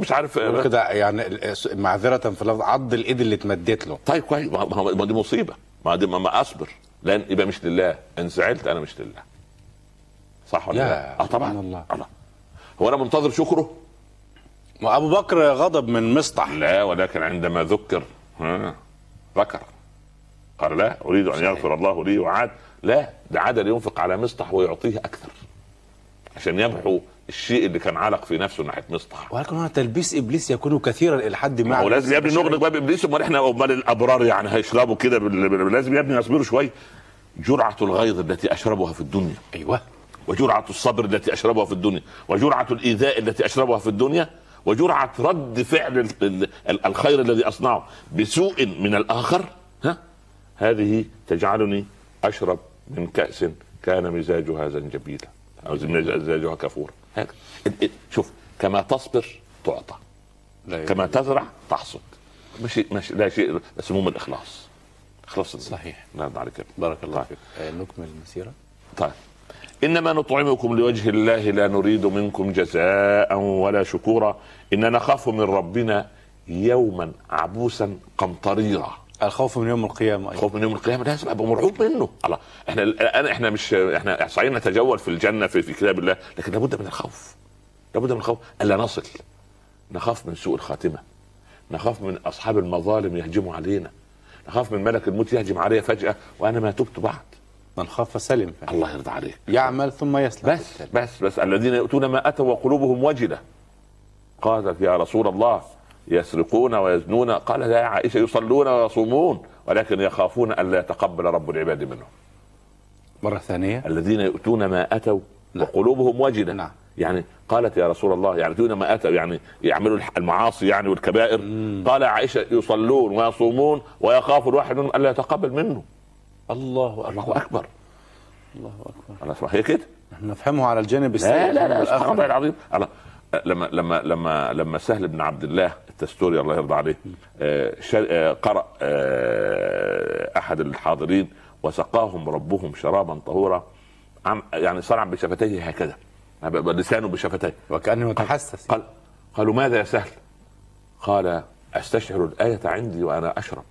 Speaker 3: مش عارف
Speaker 2: كده يعني معذرة في اللفظ عض الإيد اللي اتمدت له.
Speaker 3: طيب كويس ما ما- ما دي مصيبة ما دي ما, ما اصبر لأن يبقى مش لله إن زعلت أنا مش لله. صح ولا
Speaker 2: يا
Speaker 3: لا؟ آه طبعا
Speaker 2: الله.
Speaker 3: الله هو أنا منتظر شكره؟
Speaker 2: وابو بكر غضب من مصطح.
Speaker 3: لا ولكن عندما ذكر ها ذكر. قال لا أريد أن يغفر الله لي وعاد. لا ده عاد لينفق على مصطح ويعطيه أكثر. عشان يمحو الشيء اللي كان علق في نفسه ناحية مصطح
Speaker 2: ولكن هنا تلبيس إبليس يكون كثيرا إلى حد ما.
Speaker 3: هو لازم يا ابني نغلق باب إبليس أمال إحنا أمال الأبرار يعني هيشربوا كده بال- لازم يا ابني يصبروا شوية جرعة الغيظ التي أشربها في الدنيا.
Speaker 2: أيوه.
Speaker 3: وجرعة الصبر التي أشربها في الدنيا. وجرعة الإيذاء التي أشربها في الدنيا. وجرعة رد فعل ال- ال- ال- الخير الذي أصنعه بسوء من الآخر. ها؟ هذه تجعلني أشرب من كأس كان مزاجها زنجبيلا. هيك. ال- ال- شوف كما تصبر تعطى. كما تزرع تحصد. مش مش لا شيء سموم الإخلاص إخلاص.
Speaker 2: صحيح.
Speaker 3: لا عليك
Speaker 2: بارك الله
Speaker 3: طيب.
Speaker 2: فيك. آه، نكمل المسيرة.
Speaker 3: طيب. إنما نطعمكم لوجه الله لا نريد منكم جزاء ولا شكورا. ان نخاف من ربنا يوما عبوسا قمطريرا.
Speaker 2: الخوف من يوم القيامة أيضا.
Speaker 3: خوف من يوم القيامة لازم ابقى مرعوب منه. الله إحنا الآن إحنا مش إحنا صحيح نتجول في الجنة في, في كتاب الله لكن لابد من الخوف. لابد من الخوف. ألا نصل؟ نخاف من سوء الخاتمة. نخاف من أصحاب المظالم يهجموا علينا. نخاف من ملك الموت يهجم علي فجأة وأنا ما تبت بعد.
Speaker 2: من خاف سلم
Speaker 3: الله يرضى عليك.
Speaker 2: يعمل ثم يسلم.
Speaker 3: بس بس بس. الذين يؤتون ما أتوا وقلوبهم وجلة. قالت يا رسول الله يسرقون ويزنون. قال لا يا عائشة يصلون ويصومون ولكن يخافون الا يتقبل رب العباد منهم.
Speaker 2: مرة ثانية.
Speaker 3: الذين يؤتون ما أتوا
Speaker 2: نعم.
Speaker 3: وقلوبهم وجله
Speaker 2: نعم.
Speaker 3: يعني قالت يا رسول الله يعني يؤتون ما أتوا يعني يعملوا المعاصي يعني والكبائر. قال يا عائشة يصلون ويصومون ويخاف الواحد منهم الا يتقبل منه
Speaker 2: الله
Speaker 3: الله
Speaker 2: أكبر.
Speaker 3: اكبر
Speaker 2: الله أكبر.
Speaker 3: الله هي كده؟
Speaker 2: نفهمه على الجانب السيء
Speaker 3: لا لا لا. سبحان الله العظيم. لما لما لما لما سهل بن عبد الله التستوري الله يرضى عليه آه، آه، قرأ آه، أحد الحاضرين وسقاهم ربهم شرابا طهورا عم- يعني صنع بشفتيه هكذا لسانه بشفتيه.
Speaker 2: وكأنه يتحسس.
Speaker 3: قال قالوا ماذا يا سهل؟ قال أستشعر الآية عندي وأنا أشرب.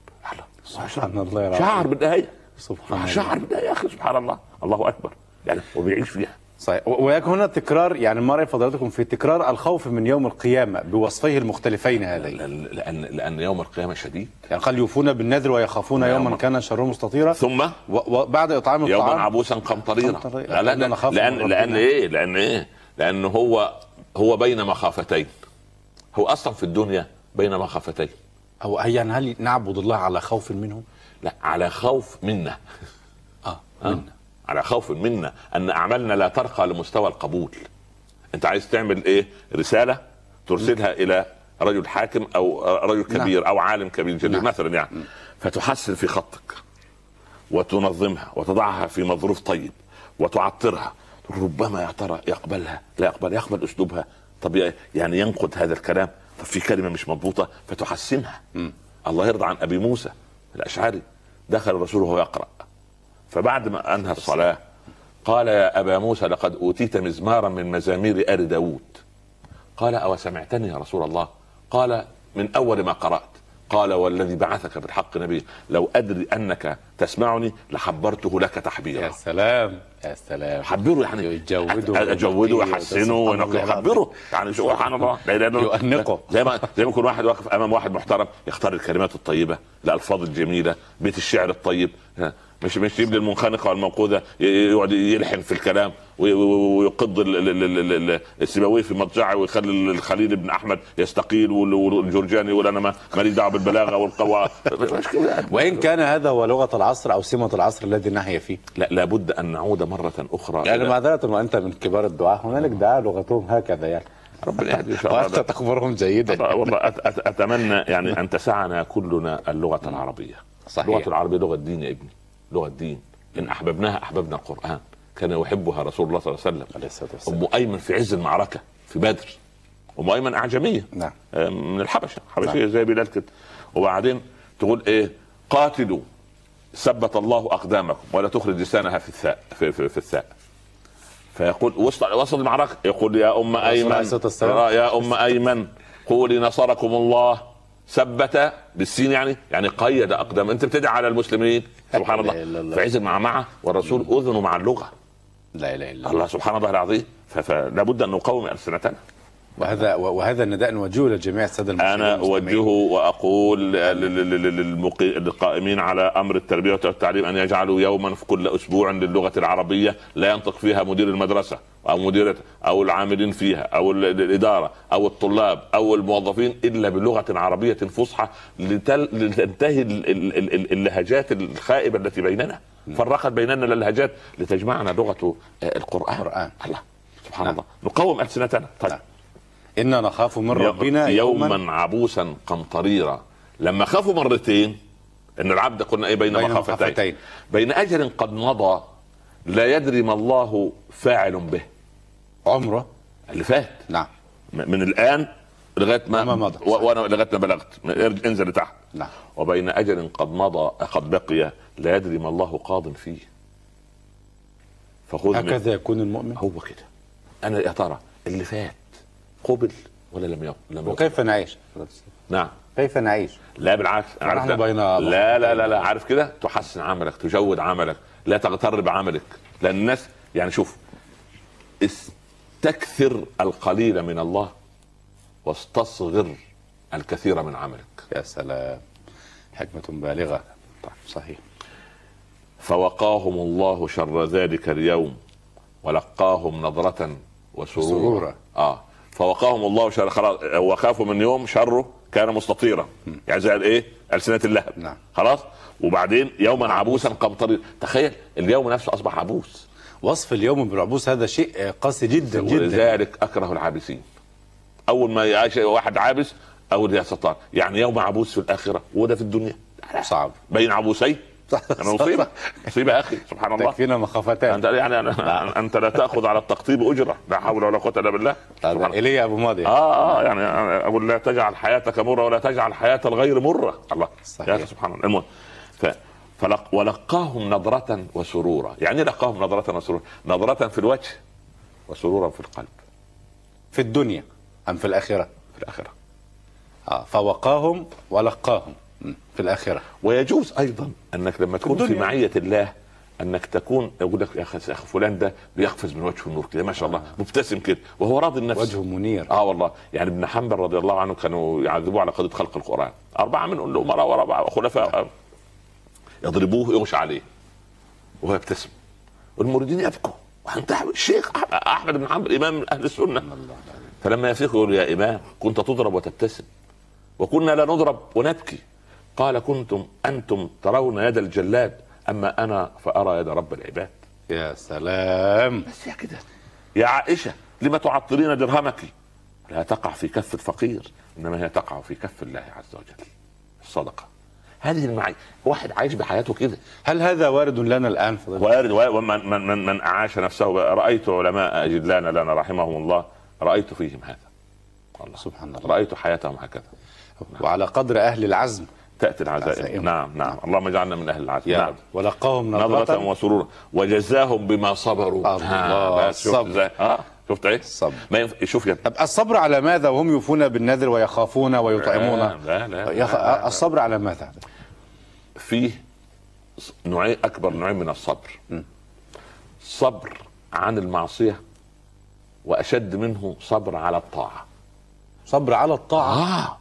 Speaker 2: سبحان الله.
Speaker 3: شعر بالآية.
Speaker 2: سبحان الله.
Speaker 3: شعر بالآية يا أخي سبحان الله. الله أكبر. يعني وبيعيش فيها.
Speaker 2: صحيح. و- ويكون هنا تكرار يعني ما رأي فضلاتكم في تكرار الخوف من يوم القيامة بوصفيه المختلفين هذين؟
Speaker 3: لأن, لأن يوم القيامة شديد.
Speaker 2: يعني قال يوفون بالنذر ويخافون
Speaker 3: يوم-
Speaker 2: يوما كان شره مستطيرا.
Speaker 3: ثم؟
Speaker 2: وبعد إطعام
Speaker 3: يوما
Speaker 2: الطعام.
Speaker 3: عبوسا قمطريرا.
Speaker 2: قمطريرا.
Speaker 3: لا لا
Speaker 2: لأن
Speaker 3: لأن
Speaker 2: من
Speaker 3: لأن
Speaker 2: ربنا.
Speaker 3: إيه؟ لأن إيه؟ لأن هو هو بين مخافتين. هو أصلا في الدنيا بين مخافتين.
Speaker 2: أو يعني هل نعبد الله على خوف منه؟
Speaker 3: لا على خوف منا
Speaker 2: آه
Speaker 3: آه.
Speaker 2: منا.
Speaker 3: على خوف منا أن أعمالنا لا ترقى لمستوى القبول. أنت عايز تعمل إيه؟ رسالة ترسلها إلى رجل حاكم أو رجل كبير أو عالم كبير جليل
Speaker 2: نعم.
Speaker 3: مثلا يعني. فتحسن في خطك وتنظمها وتضعها في مظروف طيب وتعطرها. ربما يا ترى يقبلها؟ لا يقبل. يقبل أسلوبها. طب يعني ينقد هذا الكلام. طب في كلمة مش مضبوطة فتحسنها. الله يرضى عن أبي موسى الأشعري. دخل الرسول وهو يقرا فبعد ما أنهى الصلاة قال يا أبا موسى لقد أوتيت مزمارا من مزامير آل داود. قال أو سمعتني يا رسول الله؟ قال من أول ما قرأت. قال والذي بعثك بالحق نبي لو أدري أنك تسمعني لحبرته لك
Speaker 2: يا
Speaker 3: تحبيرا
Speaker 2: سلام يا سلام.
Speaker 3: حبره يعني
Speaker 2: يجوده أجوده
Speaker 3: واحسنه ويحبره يعني سبحان الله.
Speaker 2: يؤنقه.
Speaker 3: زي ما زي ما يكون واحد واقف أمام واحد محترم يختار الكلمات الطيبة الالفاظ الجميلة بيت الشعر الطيب. مش مش يجيب لي المنخنقه والموقوذه يقعد يلحن في الكلام وي- وي- ويقض ال- ال- ال- ال- ال- السيبويه في مضجعه ويخلي الخليل بن أحمد يستقيل وال- والجرجاني يقول أنا ما ماليش دعوة بالبلاغة والقوى.
Speaker 2: وإن كان هذا هو لغة العصر أو سمة العصر الذي نحيا فيه.
Speaker 3: لا لابد أن نعود مرة أخرى
Speaker 2: يعني معذرة وأنت من كبار الدعاة هنالك دعاة لغتهم هكذا يعني.
Speaker 3: ربنا يهدي إن شاء وأنت
Speaker 2: تخبرهم جيدا.
Speaker 3: والله أتمنى يعني أن تسعنا كلنا اللغة العربية.
Speaker 2: صحيح.
Speaker 3: اللغة العربية لغة دين يا ابني. لغة دين إن أحببناها أحببنا القرآن. كان يحبها رسول الله صلى الله عليه وسلم.
Speaker 2: عليه الصلاة والسلام.
Speaker 3: أم أيمن في عز المعركة في بدر. أم أيمن أعجمية.
Speaker 2: نعم.
Speaker 3: آه، من الحبشة. حبشية زي بلال كده. وبعدين تقول إيه؟ قاتلوا. ثبت الله أقدامكم ولا تخرج لسانها في الثاء في, في, في الثاء. فيقول وسط وسط المعركة. يقول يا
Speaker 2: أم أيمن.
Speaker 3: يا أم أيمن. قولي نصركم الله. ثبت بالسين يعني يعني قيد أقدام. أنت بتدعي على المسلمين؟ سبحان الله.
Speaker 2: إله إلا الله.
Speaker 3: في عز المعمعه والرسول اذنه مع اللغة.
Speaker 2: لا إله إلا الله.
Speaker 3: الله سبحان الله العظيم. فلا بد أن نقوم ألسنتنا.
Speaker 2: وهذا وهذا النداء نوجهه لجميع السادة المشاهدين
Speaker 3: أنا. أوجهه وأقول للقائمين على أمر التربية والتعليم أن يجعلوا يوما في كل أسبوع للغة العربية لا ينطق فيها مدير المدرسة أو مديرة أو العاملين فيها أو ال- الإدارة أو الطلاب أو الموظفين إلا بلغة عربية فصحى لتنتهي ال- ال- ال- ال- اللهجات الخائبة التي بيننا فرقت بيننا اللهجات لتجمعنا لغة آه، القرآن
Speaker 2: القرآن.
Speaker 3: الله سبحان
Speaker 2: نعم.
Speaker 3: الله نقوم ألسنتنا طيب
Speaker 2: نعم. أنا نخاف من ربنا
Speaker 3: يوما,
Speaker 2: يوما,
Speaker 3: عبوسا قمطريرا. لما خافوا مرتين إن العبد قلنا إيه بين,
Speaker 2: بين
Speaker 3: مخافتين؟
Speaker 2: مخافتين.
Speaker 3: بين أجل قد مضى لا يدري ما الله فاعل به.
Speaker 2: عمره؟
Speaker 3: اللي فات.
Speaker 2: نعم.
Speaker 3: من الآن لغاية ما
Speaker 2: ما مضى.
Speaker 3: وأنا لغاية ما بلغت. انزل لتحت.
Speaker 2: نعم.
Speaker 3: وبين أجل قد مضى قد بقي لا يدري ما الله قاض فيه. فخذ
Speaker 2: هكذا يكون المؤمن.
Speaker 3: هو كده. أنا يا ترى اللي فات قبل ولا لم يقبل لم
Speaker 2: وكيف نعيش؟
Speaker 3: نعم.
Speaker 2: كيف نعيش؟
Speaker 3: لا بالعكس عارف لا.
Speaker 2: بين
Speaker 3: لا لا لا لا عارف كده؟ تحسن عملك تجود عملك لا تغتر بعملك. لأن الناس يعني شوف استكثر القليل من الله واستصغر الكثير من عملك.
Speaker 2: يا سلام. حكمة بالغة. طيب صحيح.
Speaker 3: فوقاهم الله شر ذلك اليوم ولقاهم نظرة وسرورا.
Speaker 2: سرورا.
Speaker 3: آه. فوقاهم الله شر خلاص وخافوا من يوم شره كان مستطيرا. يعني زي الإيه؟ ألسنة اللهب.
Speaker 2: نعم.
Speaker 3: خلاص؟ وبعدين يوما عبوسا قمطريرا تخيل اليوم نفسه أصبح عبوس.
Speaker 2: وصف اليوم بالعبوس هذا شيء قاسي جدا جدا.
Speaker 3: ولذلك أكره العابسين. أول ما يعيش واحد عابس أقول يا ستار يعني يوم عبوس في الآخرة وده في الدنيا.
Speaker 2: صعب.
Speaker 3: بين عبوسين أنا مصيبة. مصيبة يا أخي سبحان الله.
Speaker 2: تكفينا مخافتان
Speaker 3: أنت يعني أنا- أنت لا تأخذ على التقطيب أجرة لا حول ولا قوة إلا بالله.
Speaker 2: ايليا أبو ماضي.
Speaker 3: آه آه يعني أقول لا تجعل حياتك مرة ولا تجعل حياة الغير مرة. الله.
Speaker 2: صحيح.
Speaker 3: يا سبحان الله. المهم ف فلق ولقاهم نظرة وسرورا، يعني إيه لقاهم نظرة وسرورا؟ نظرة في الوجه وسرورا في القلب.
Speaker 2: في الدنيا أم في الآخرة؟
Speaker 3: في الآخرة.
Speaker 2: آه فوقاهم ولقاهم. في الآخرة.
Speaker 3: ويجوز أيضا أنك لما تكون في
Speaker 2: الدنيا.
Speaker 3: معية الله أنك تكون أقول لك يا أخي فلان ده بيقفز من وجهه النور كده ما شاء الله مبتسم كده وهو راضي النفس.
Speaker 2: وجهه منير.
Speaker 3: آه والله. يعني ابن حنبل رضي الله عنه كانوا يعذبوه على قضية خلق القرآن. أربعة من الامراء واربعه خلفاء. يضربوه يغشى عليه. وهو يبتسم. والمريدين يبكوا. وأنت الشيخ أحمد بن حنبل إمام أهل السنة. فلما يفيق يقول يا إمام كنت تضرب وتبتسم. وكنا لا نضرب ونبكي. قال كنتم أنتم ترون يد الجلاد أما أنا فأرى يد رب العباد.
Speaker 2: يا سلام.
Speaker 3: بس يا كده. يا عائشة لما تعطلين درهمك؟ لا تقع في كف الفقير إنما هي تقع في كف الله عز وجل. الصدقه هذه المعي واحد عايش بحياته كده.
Speaker 2: هل هذا وارد لنا الآن؟ فضيلة
Speaker 3: وارد ومن من من, من اعاش نفسه رأيت علماء اجلان لنا رحمهم الله رأيت فيهم هذا. الله
Speaker 2: سبحان الله.
Speaker 3: رأيت حياتهم هكذا.
Speaker 2: وعلى قدر أهل العزم
Speaker 3: تأتي العزائم
Speaker 2: عزائم.
Speaker 3: نعم نعم. اللهم اجعلنا من أهل العزم
Speaker 2: يا
Speaker 3: نعم.
Speaker 2: ولقاهم
Speaker 3: نظرة. وسرورا. وجزاهم بما صبروا.
Speaker 2: الله،
Speaker 3: آه
Speaker 2: الصبر.
Speaker 3: شفت إيه؟
Speaker 2: الصبر.
Speaker 3: ما ينف... شوف يا
Speaker 2: طب الصبر على ماذا؟ وهم يوفون بالنذر ويخافون ويطعمون.
Speaker 3: لا لا, لا,
Speaker 2: يخ...
Speaker 3: لا.
Speaker 2: الصبر على ماذا؟
Speaker 3: فيه نوعين أكبر نوعين من الصبر. صبر عن المعصية وأشد منه صبر على الطاعة.
Speaker 2: صبر على الطاعة.
Speaker 3: آه.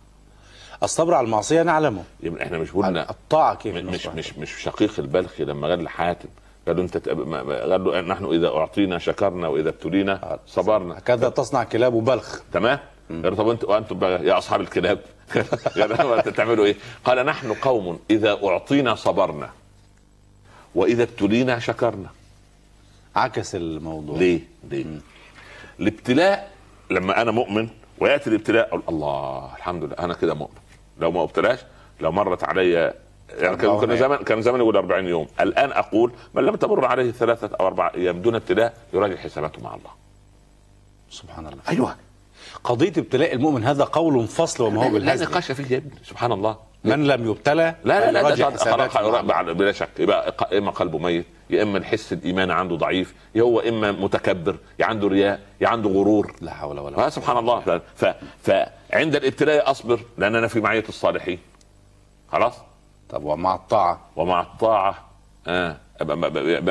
Speaker 2: الصبر على المعصية نعلمه.
Speaker 3: يبقى إحنا مش قلنا
Speaker 2: الطاعة كيف
Speaker 3: مش؟ مش مش شقيق البلخي لما قال لحاتم قال له أنت قال له نحن إذا أعطينا شكرنا وإذا ابتلينا صبرنا.
Speaker 2: هكذا تصنع كلاب بلخ
Speaker 3: تمام؟ قال طب أنتوا وأنتم بقى يا أصحاب الكلاب. تعملوا إيه؟ قال نحن قوم إذا أعطينا صبرنا وإذا ابتلينا شكرنا.
Speaker 2: عكس الموضوع.
Speaker 3: ليه؟ ليه؟ الابتلاء لما أنا مؤمن ويأتي الابتلاء أقول الله الحمد لله أنا كده مؤمن. لو ما ابتلاش لو مرت علي يعني كان كان زمان كان زمان يقول 40 يوم. الآن أقول من لم تمر عليه ثلاثة أو اربعه أيام دون ابتلاء يراجع حساباته مع الله.
Speaker 2: سبحان الله.
Speaker 3: أيوه.
Speaker 2: قضية ابتلاء المؤمن هذا قول فصل وما هو
Speaker 3: لا
Speaker 2: بالهزل
Speaker 3: نقاش فيه يا ابني سبحان الله
Speaker 2: من لم يبتلى
Speaker 3: لا لا لا. بعد- بلا شك يبقى يا اما قلبه ميت يا اما الحس الايمان عنده ضعيف يا هو اما متكبر يا عنده رياء يا عنده غرور
Speaker 2: لا حول ولا
Speaker 3: آه
Speaker 2: قوة
Speaker 3: سبحان الله ف... فعند الابتلاء اصبر لأن أنا في معيه الصالحين خلاص
Speaker 2: طب ومع الطاعة
Speaker 3: ومع الطاعه آه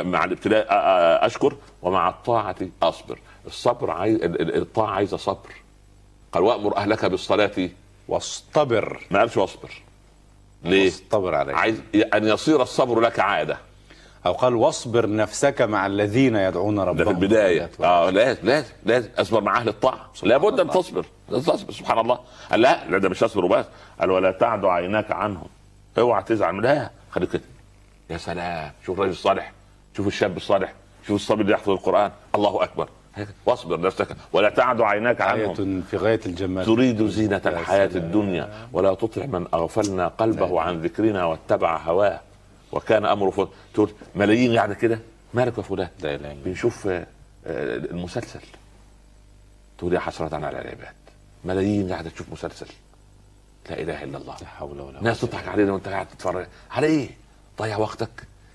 Speaker 3: مع الابتلاء آه، آه، اشكر ومع الطاعه اصبر الصبر عايز ال- ال- الطاعه عايزه صبر قال وأمر أهلك بالصلاة
Speaker 2: واصطبر.
Speaker 3: ما قالش واصبر. ليه؟
Speaker 2: واصطبر عليه
Speaker 3: عايز أن يصير الصبر لك عادة.
Speaker 2: أو قال واصبر نفسك مع الذين يدعون ربهم
Speaker 3: ده في
Speaker 2: البداية.
Speaker 3: آه لازم لازم لازم. اصبر مع أهل الطاعة. لابد أن تصبر. تصبر سبحان الله. قال لا لا ده مش اصبر وبس. قال ولا تعد عيناك عنهم. اوعى تزعل. لا خليك كده. يا سلام. شوف الرجل الصالح. شوف الشاب الصالح. شوف الصبي اللي يحفظ القرآن. الله أكبر. واصبر نفسك ولا تعد عيناك عنهم.
Speaker 2: آية في غاية الجمال.
Speaker 3: تريد زينة الحياة الدنيا ولا تطع من أغفلنا قلبه عن ذكرنا واتبع هواه. وكان أمره تقول ملايين قاعدة كده. مالك يا فلان. بنشوف آه، المسلسل. تقول يا حسرة على العباد. ملايين قاعدة تشوف مسلسل. لا إله إلا الله.
Speaker 2: لا حول ولا
Speaker 3: ناس تضحك علينا وأنت قاعد تتفرج. على إيه؟ ضيع وقتك.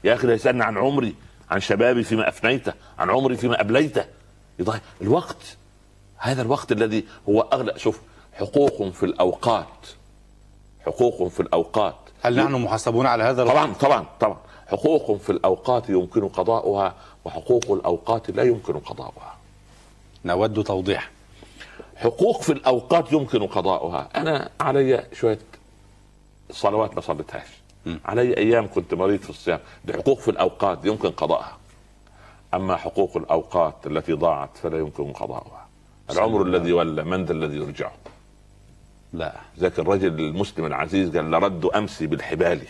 Speaker 3: يا أخي ده يسألني عن عمري عن شبابي فيما أفنيته عن عمري فيما أبليته. يضيع الوقت هذا الوقت الذي هو أغلى. شوف حقوق في الأوقات. حقوق في الأوقات.
Speaker 2: هل نحن محاسبون على هذا الوقت؟
Speaker 3: طبعا طبعا طبعا. حقوق في الأوقات يمكن قضاؤها وحقوق الأوقات لا يمكن قضاؤها.
Speaker 2: نود توضيح.
Speaker 3: حقوق في الأوقات يمكن قضاؤها. أنا علي شوية صلوات ما صليتهاش. علي أيام كنت مريض في الصيام. دي حقوق في الأوقات يمكن قضاءها. أما حقوق الأوقات التي ضاعت فلا يمكن قضاؤها. العمر الذي ولى من ذا الذي يرجعه
Speaker 2: لا.
Speaker 3: ذاك الرجل المسلم العزيز قال لرد أمسي بالحبال.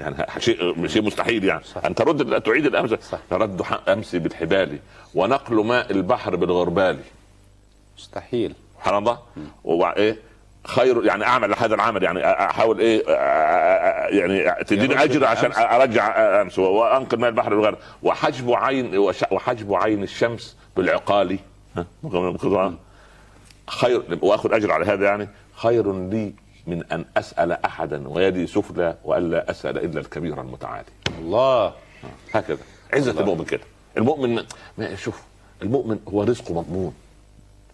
Speaker 3: يعني شيء شيء مستحيل يعني.
Speaker 2: صح.
Speaker 3: أن ترد تعيد
Speaker 2: الأمس.
Speaker 3: لرد أمسي بالحبال. ونقل ماء البحر بالغربال.
Speaker 2: مستحيل.
Speaker 3: سبحان الله. وبع- إيه؟ خير يعني أعمل هذا العمل يعني أحاول إيه يعني تديني أجر عشان. أرجع أمس وانقل ماء البحر بالغرب. وحجب عين وحجب عين الشمس بالعقال ها؟ خير وآخذ أجر على هذا يعني. خير لي من أن أسأل احدا ويدي سفلى والا أسأل إلا الكبير المتعالي.
Speaker 2: الله.
Speaker 3: هكذا. عزة المؤمن كده. المؤمن ما شوف المؤمن هو رزقه مضمون.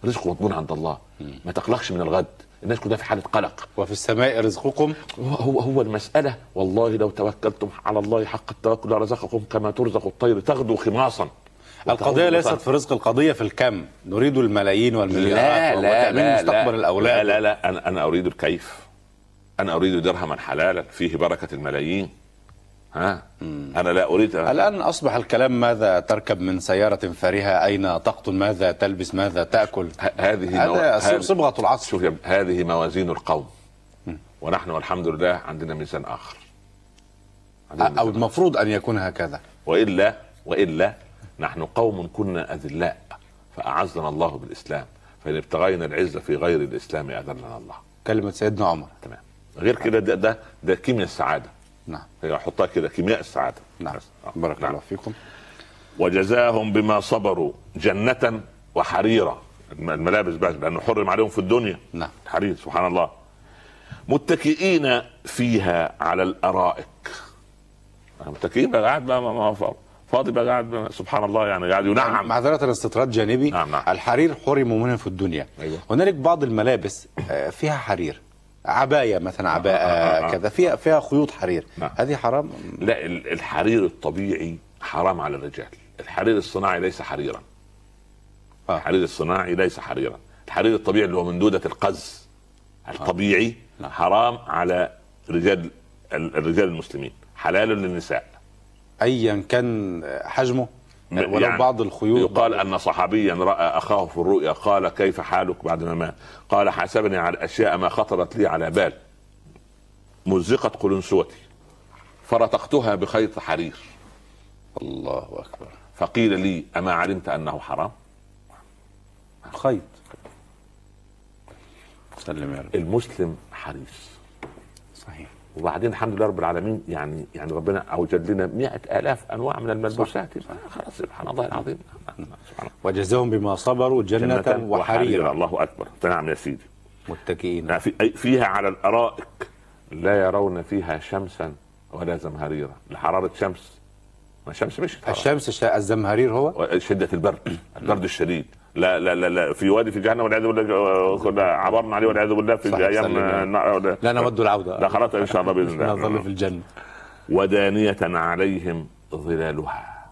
Speaker 3: رزقه مضمون عند الله. ما تقلقش من الغد. الناس كلها في حالة قلق.
Speaker 2: وفي السماء رزقكم.
Speaker 3: هو هو, المسألة. والله لو توكلتم على الله حق التوكل لرزقكم كما ترزق الطير تغدو خماصا.
Speaker 2: القضية ليست. في رزق القضية في الكم. نريد الملايين
Speaker 3: لا
Speaker 2: والمليارات
Speaker 3: لا
Speaker 2: وتأمين
Speaker 3: لا
Speaker 2: مستقبل
Speaker 3: لا.
Speaker 2: الأولاد.
Speaker 3: لا لا لا. أنا أنا أريد الكيف. أنا أريد درهما حلالا. فيه بركة الملايين. ها؟ أنا لا أريد
Speaker 2: الآن أصبح الكلام ماذا تركب من سيارة فارهة؟ أين تقطن ماذا تلبس؟ ماذا تأكل؟
Speaker 3: ه- هذه مو-
Speaker 2: هذا صبغة العصر.
Speaker 3: شوف هذه موازين القوم. ونحن والحمد لله عندنا ميزان آخر. عندنا آخر.
Speaker 2: المفروض أن يكون هكذا.
Speaker 3: والا وإلا نحن قوم كنا أذلاء فأعزنا الله بالإسلام. فإن ابتغينا العزه في غير الإسلام أذلنا الله.
Speaker 2: كلمة سيدنا عمر.
Speaker 3: تمام. غير كده ده ده, ده كيمياء السعادة.
Speaker 2: نعم.
Speaker 3: هي أحطها كده كيمياء السعادة.
Speaker 2: نعم.
Speaker 3: آه.
Speaker 2: بارك
Speaker 3: نعم.
Speaker 2: الله فيكم.
Speaker 3: وجزاهم بما صبروا جنة وحريرا. الم- الملابس بس لأنه حرم عليهم في الدنيا.
Speaker 2: نعم.
Speaker 3: حرير سبحان الله. متكئين فيها على الأرائك. متكئين بقى قاعد بقى ما فاضي بقى قاعد سبحان الله يعني قاعد ينعم.
Speaker 2: معذرة استطراد جانبي
Speaker 3: نعم، نعم.
Speaker 2: الحرير حرموا منه في الدنيا.
Speaker 3: أيوة.
Speaker 2: هنالك بعض الملابس آه، فيها حرير. عباية مثلا عباءة
Speaker 3: آه، آه، آه.
Speaker 2: كذا. فيها فيها خيوط حرير.
Speaker 3: نعم.
Speaker 2: هذه حرام؟
Speaker 3: لا ال- الحرير الطبيعي حرام على الرجال. الحرير الصناعي ليس حريرا.
Speaker 2: آه.
Speaker 3: الحرير الصناعي ليس حريرا. الحرير الطبيعي اللي هو من دودة القز الطبيعي
Speaker 2: نعم.
Speaker 3: حرام على رجال ال- الرجال المسلمين. حلال للنساء.
Speaker 2: ايا كان حجمه؟ ولو
Speaker 3: يعني
Speaker 2: بعض الخيوط
Speaker 3: يقال أن صحابيا رأى أخاه في الرؤيا قال كيف حالك بعد ما مات؟ قال حاسبني على اشياء ما خطرت لي على بال. مزقت قلنسوتي فرتقتها بخيط حرير.
Speaker 2: الله أكبر.
Speaker 3: فقيل لي أما علمت أنه حرام؟
Speaker 2: خيط. سلم يا رب.
Speaker 3: المسلم حريص.
Speaker 2: صحيح.
Speaker 3: وبعدين الحمد لله رب العالمين يعني يعني ربنا أوجد لنا مئة آلاف أنواع من الملبوسات. خلاص سبحان الله العظيم. سبحان
Speaker 2: وجزاهم بما صبروا جنة,
Speaker 3: جنة
Speaker 2: وحريرا.
Speaker 3: الله أكبر. نعم يا سيدي.
Speaker 2: متكئين.
Speaker 3: يعني فيها على الأرائك لا يرون فيها شمسا ولا زمهريرا. لحرارة شمس. ما الشمس مش
Speaker 2: الشمس الزمهرير هو؟
Speaker 3: شدة البرد. البرد الشديد. لا لا لا, لا في وادي في جهنم والعياذ بالله كنا عبرنا عليه والعياذ بالله في
Speaker 2: أيام.
Speaker 3: النار-
Speaker 2: لا نود العودة.
Speaker 3: لا خلاص إن شاء الله بإذن
Speaker 2: نظل
Speaker 3: الله.
Speaker 2: في الجنة.
Speaker 3: ودانية عليهم ظلالها.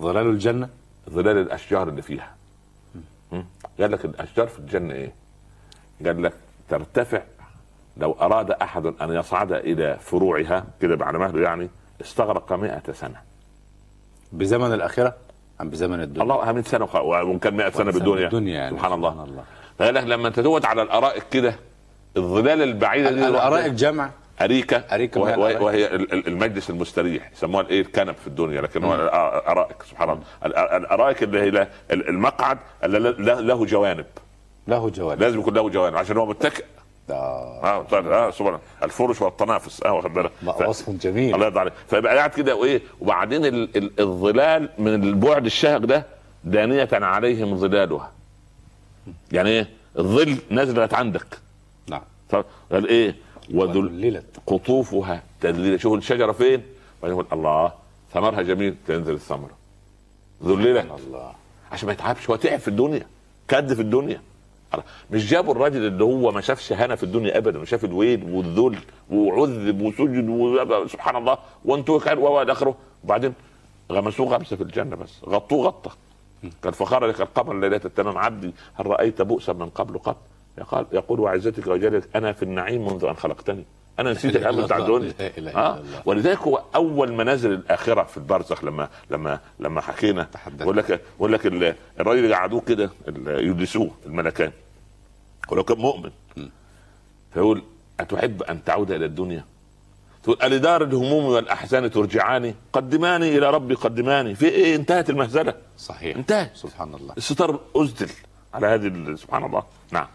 Speaker 2: ظلال الجنة؟
Speaker 3: ظلال الأشجار اللي فيها? قال لك الأشجار في الجنة إيه؟ قال لك ترتفع لو أراد أحد أن يصعد إلى فروعها كده على مهله يعني استغرق مئة سنة.
Speaker 2: بزمن الاخره ام بزمن الدنيا.
Speaker 3: الله 100 سنة وخ- وان كان 100 سنه
Speaker 2: سنة
Speaker 3: بالدنيا.
Speaker 2: بالدنيا يعني.
Speaker 3: سبحان الله.
Speaker 2: سبحان الله.
Speaker 3: فقال لك لما انت تقعد على الأرائك كده الظلال البعيدة دي
Speaker 2: الأرائك جمع.
Speaker 3: أريكة.
Speaker 2: أريكة
Speaker 3: وهي,
Speaker 2: وهي
Speaker 3: وهي, المجلس المستريح. يسموها الإيه؟ الكنب في الدنيا. لكن هو الارائك سبحان الله. الأرائك اللي هي المقعد اللي له جوانب.
Speaker 2: له جوانب.
Speaker 3: لازم يكون له جوانب. عشان هو متكئ.
Speaker 2: آه
Speaker 3: طيب آه سبحان الفرش والتنافس. آه واخد بالك. ف-
Speaker 2: وصف جميل.
Speaker 3: الله يرضى عليك. فيبقى قاعد كده وإيه وبعدين ال- ال- الظلال من البعد الشاهق ده دانية عليهم ظلالها. يعني إيه؟ الظل لغايه عندك.
Speaker 2: نعم.
Speaker 3: قال إيه؟ وذل
Speaker 2: وذللت.
Speaker 3: قطوفها تذليلا شوف الشجرة فين؟ بعدين يقول الله ثمرها جميل تنزل الثمرة. ذللت.
Speaker 2: الله.
Speaker 3: عشان ما يتعبش هو تعب في الدنيا. كد في الدنيا. مش جابوا الراجل اللي هو ما شافش هنا في الدنيا ابدا وشاف الويل والذل وعذب وسجد و- سبحان الله كان والى آخره. وبعدين غمسوه غمسة في الجنة بس غطوه غطة. قال لك القمر ليلة التمام عبدي هل رأيت بؤسا من قبل قط؟ يقول وعزتك وجلالك أنا في النعيم منذ أن خلقتني. أنا نسيت الامر بتاع آه.
Speaker 2: الله.
Speaker 3: ولذلك هو أول منازل الاخره في البرزخ لما لما لما حكينا. يقول لك يقول لك ال- الراجل اللي قعدوه كده يجلسوه الملكان. ولو كان مؤمن. فيقول أتحب أن تعود إلى الدنيا؟ تقول ألدار الهموم والأحزان ترجعاني. قدماني إلى ربي قدماني. في إيه؟ انتهت المهزلة.
Speaker 2: صحيح.
Speaker 3: انتهت.
Speaker 2: سبحان الله.
Speaker 3: الستار أزدل على هذه سبحان الله. نعم.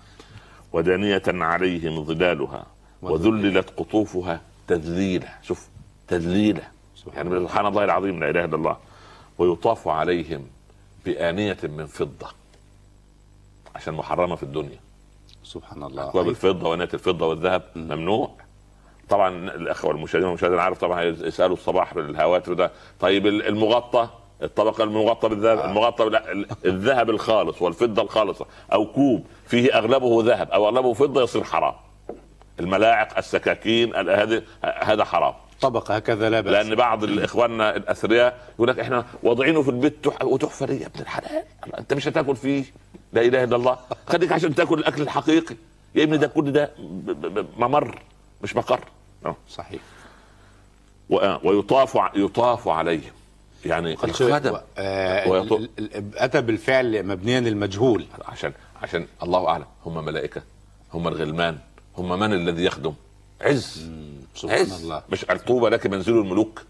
Speaker 3: ودانية عليهم ظلالها. وذللت قطوفها تذليلا شوف تذليلا
Speaker 2: سبحان
Speaker 3: يعني سبحان الله. العظيم لا إله إلا الله. ويطاف عليهم بآنية من فضة عشان محرمة في الدنيا.
Speaker 2: سبحان الله.
Speaker 3: أكواب الفضة وآنية الفضة والذهب ممنوع. طبعا الأخوة المشاهدين والمشاهدين عارف طبعا يسألوا الصباح بالهواتف ده. طيب المغطى الطبقة المغطى بالذهب؟
Speaker 2: آه.
Speaker 3: المغطى بال- ال- الذهب الخالص والفضة الخالصة أو كوب فيه أغلبه ذهب أو أغلبه فضة يصير حرام. الملاعق السكاكين ال- هذه هذا حرام.
Speaker 2: طبقة هكذا لا بأس.
Speaker 3: لأن بعض اخواننا الأثرياء يقول لك إحنا واضعينه في البيت تح- وتحفه ليه يا ابن الحلال أنت مش هتاكل فيه؟ لا إله إلا الله. خليك عشان تاكل الأكل الحقيقي. يا ابني ده كل ده ممر مش مقر. آه.
Speaker 2: صحيح.
Speaker 3: آه، ويطاف يطاف عليهم يعني الخدم.
Speaker 2: آه،
Speaker 3: ويطو-
Speaker 2: ال- ال- اتى بالفعل مبنيا للمجهول.
Speaker 3: عشان عشان الله أعلم. هم ملائكة هم الغلمان. هم من الذي يخدم؟ عز.
Speaker 2: سبحان
Speaker 3: عز.
Speaker 2: الله.
Speaker 3: مش الطوبه لك منزل الملوك.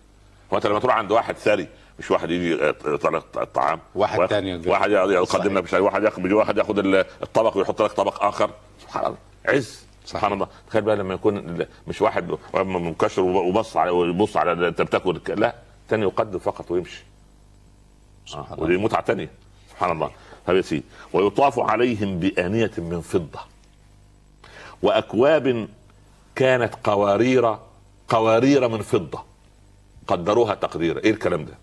Speaker 3: هو أنت لما تروح عند واحد ثري مش واحد يجي يطلع الطعام؟
Speaker 2: واحد يقدر.
Speaker 3: واحد يقدم. لك واحد ياخذ واحد ياخذ ال- الطبق ويحط لك طبق آخر. سبحان الله. عز. سبحان الله. تخيل بقى لما يكون مش واحد منكشر وبص على ويبص على أنت بتاكل. لا. تاني يقدم فقط ويمشي.
Speaker 2: سبحان
Speaker 3: آه.
Speaker 2: الله.
Speaker 3: ودي متعة تانية. سبحان الله. طيب يا سيدي. ويطاف عليهم بآنية من فضة. وأكواب كانت قوارير قوارير من فضة. قدروها تقديرا. إيه الكلام ده؟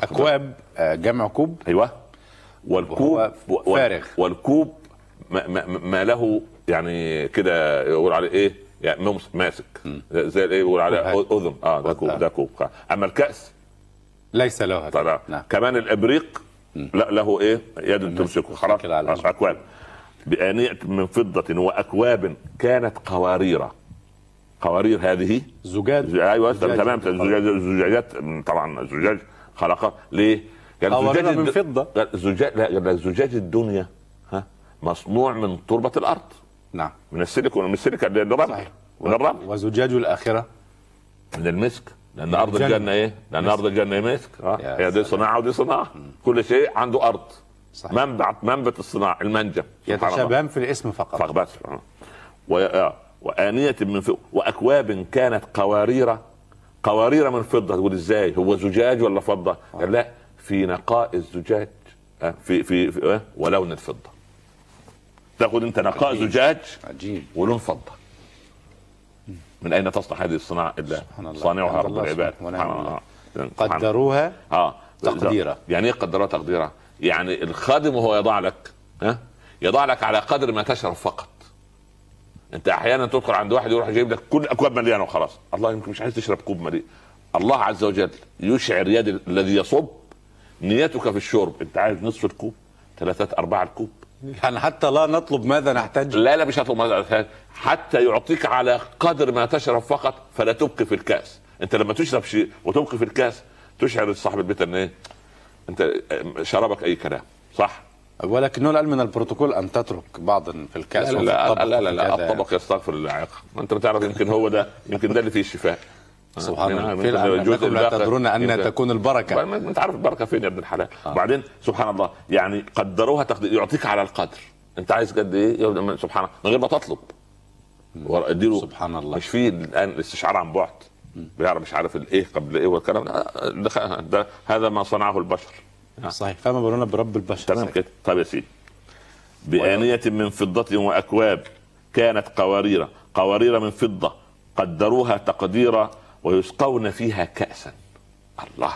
Speaker 2: أكواب آه، جمع كوب.
Speaker 3: أيوه. والكوب
Speaker 2: فارغ.
Speaker 3: والكوب ما, ما, ما له يعني كده يقول عليه إيه؟ يعني ماسك. زي الايه يقول عليه؟ أذن. آه ده كوب ده كوب. أما الكأس؟
Speaker 2: ليس له
Speaker 3: طبعا.
Speaker 2: نعم.
Speaker 3: كمان الإبريق لا له إيه؟ يد تمسكه. خلاص. أكواب. بآنية من فضة وأكواب كانت قوارير. قوارير هذه
Speaker 2: زجاج.
Speaker 3: أيوه
Speaker 2: زجاج.
Speaker 3: تمام زجاج- زجاجات طبعا الزجاج خلقها ليه؟ قال
Speaker 2: قوارير
Speaker 3: زجاج
Speaker 2: من فضة.
Speaker 3: قال زجاج لا قال زجاج الدنيا ها مصنوع من تربة الأرض.
Speaker 2: نعم.
Speaker 3: من السيليكون من السيليكون من الرمل.
Speaker 2: صحيح.
Speaker 3: من الرمل.
Speaker 2: وزجاج الآخرة.
Speaker 3: من المسك. لأن
Speaker 2: من
Speaker 3: أرض
Speaker 2: الجنة.
Speaker 3: الجنة إيه؟ لأن أرض الجنة مسك.
Speaker 2: آه
Speaker 3: هي دي. صناعة ودي صناعة. كل شيء عنده أرض.
Speaker 2: صحيح.
Speaker 3: منبع منبت الصناعة المنجم.
Speaker 2: يتشابهان في الاسم فقط
Speaker 3: فقط بس آه. و... آه. وآنية من فضة وأكواب كانت قوارير قوارير من فضة تقول إزاي هو زجاج ولا فضة؟ قال لا في نقاء الزجاج آه، في في, في ولون الفضة تاخذ أنت نقاء
Speaker 2: عجيب.
Speaker 3: زجاج
Speaker 2: عجيب
Speaker 3: ولون فضة من أين تصنع هذه الصناعة
Speaker 2: إلا.
Speaker 3: صانعها رب العباد سبحان الله.
Speaker 2: قدروها
Speaker 3: آه
Speaker 2: تقديرا.
Speaker 3: يعني إيه قدرها تقديرا؟ يعني الخادم وهو يضع لك ها؟ يضع لك على قدر ما تشرب فقط. أنت أحيانا تدخل عند واحد يروح جايب لك كل أكواب مليانة وخلاص. الله يمكن مش عايز تشرب كوب مليء الله عز وجل يشعر يد الذي يصب نيتك في الشرب. أنت عايز نصف الكوب؟ ثلاثة أرباع الكوب؟
Speaker 2: يعني حتى لا نطلب ماذا نحتاج.
Speaker 3: لا لا مش هطلب ماذا حتى يعطيك على قدر ما تشرب فقط فلا تبقي في الكاس. أنت لما تشرب شيء وتبقي في الكاس تشعر صاحب البيت إن إيه؟ انت شربك اي كلام صح؟
Speaker 2: ولكنه الان من البروتوكول أن تترك بعضا في الكاس
Speaker 3: لا لا لا لا, لا. الطبق يستغفر العاق ما انت بتعرف يمكن هو ده يمكن ده اللي فيه الشفاء.
Speaker 2: سبحان
Speaker 3: نعم،
Speaker 2: الله. في
Speaker 3: الجزء
Speaker 2: لا تدرون
Speaker 3: أن
Speaker 2: تكون البركة.
Speaker 3: ما انت عارف البركة فين يا ابن الحلال؟ وبعدين سبحان الله يعني قدروها تقدير يعطيك على القدر. انت عايز قد إيه؟ سبحان الله من غير ما تطلب. اديله.
Speaker 2: سبحان الله.
Speaker 3: مش في الآن الاستشعار عن بعد. بيعرف مش عارف الايه قبل إيه والكلام ده, ده, هذا ما صنعه البشر.
Speaker 2: صحيح. فما بالنا برب البشر.
Speaker 3: تمام كده. طيب يا سيدي. بآنية من فضة وأكواب كانت قوارير قوارير من فضة قدروها تقديرا ويسقون فيها كأسا. الله.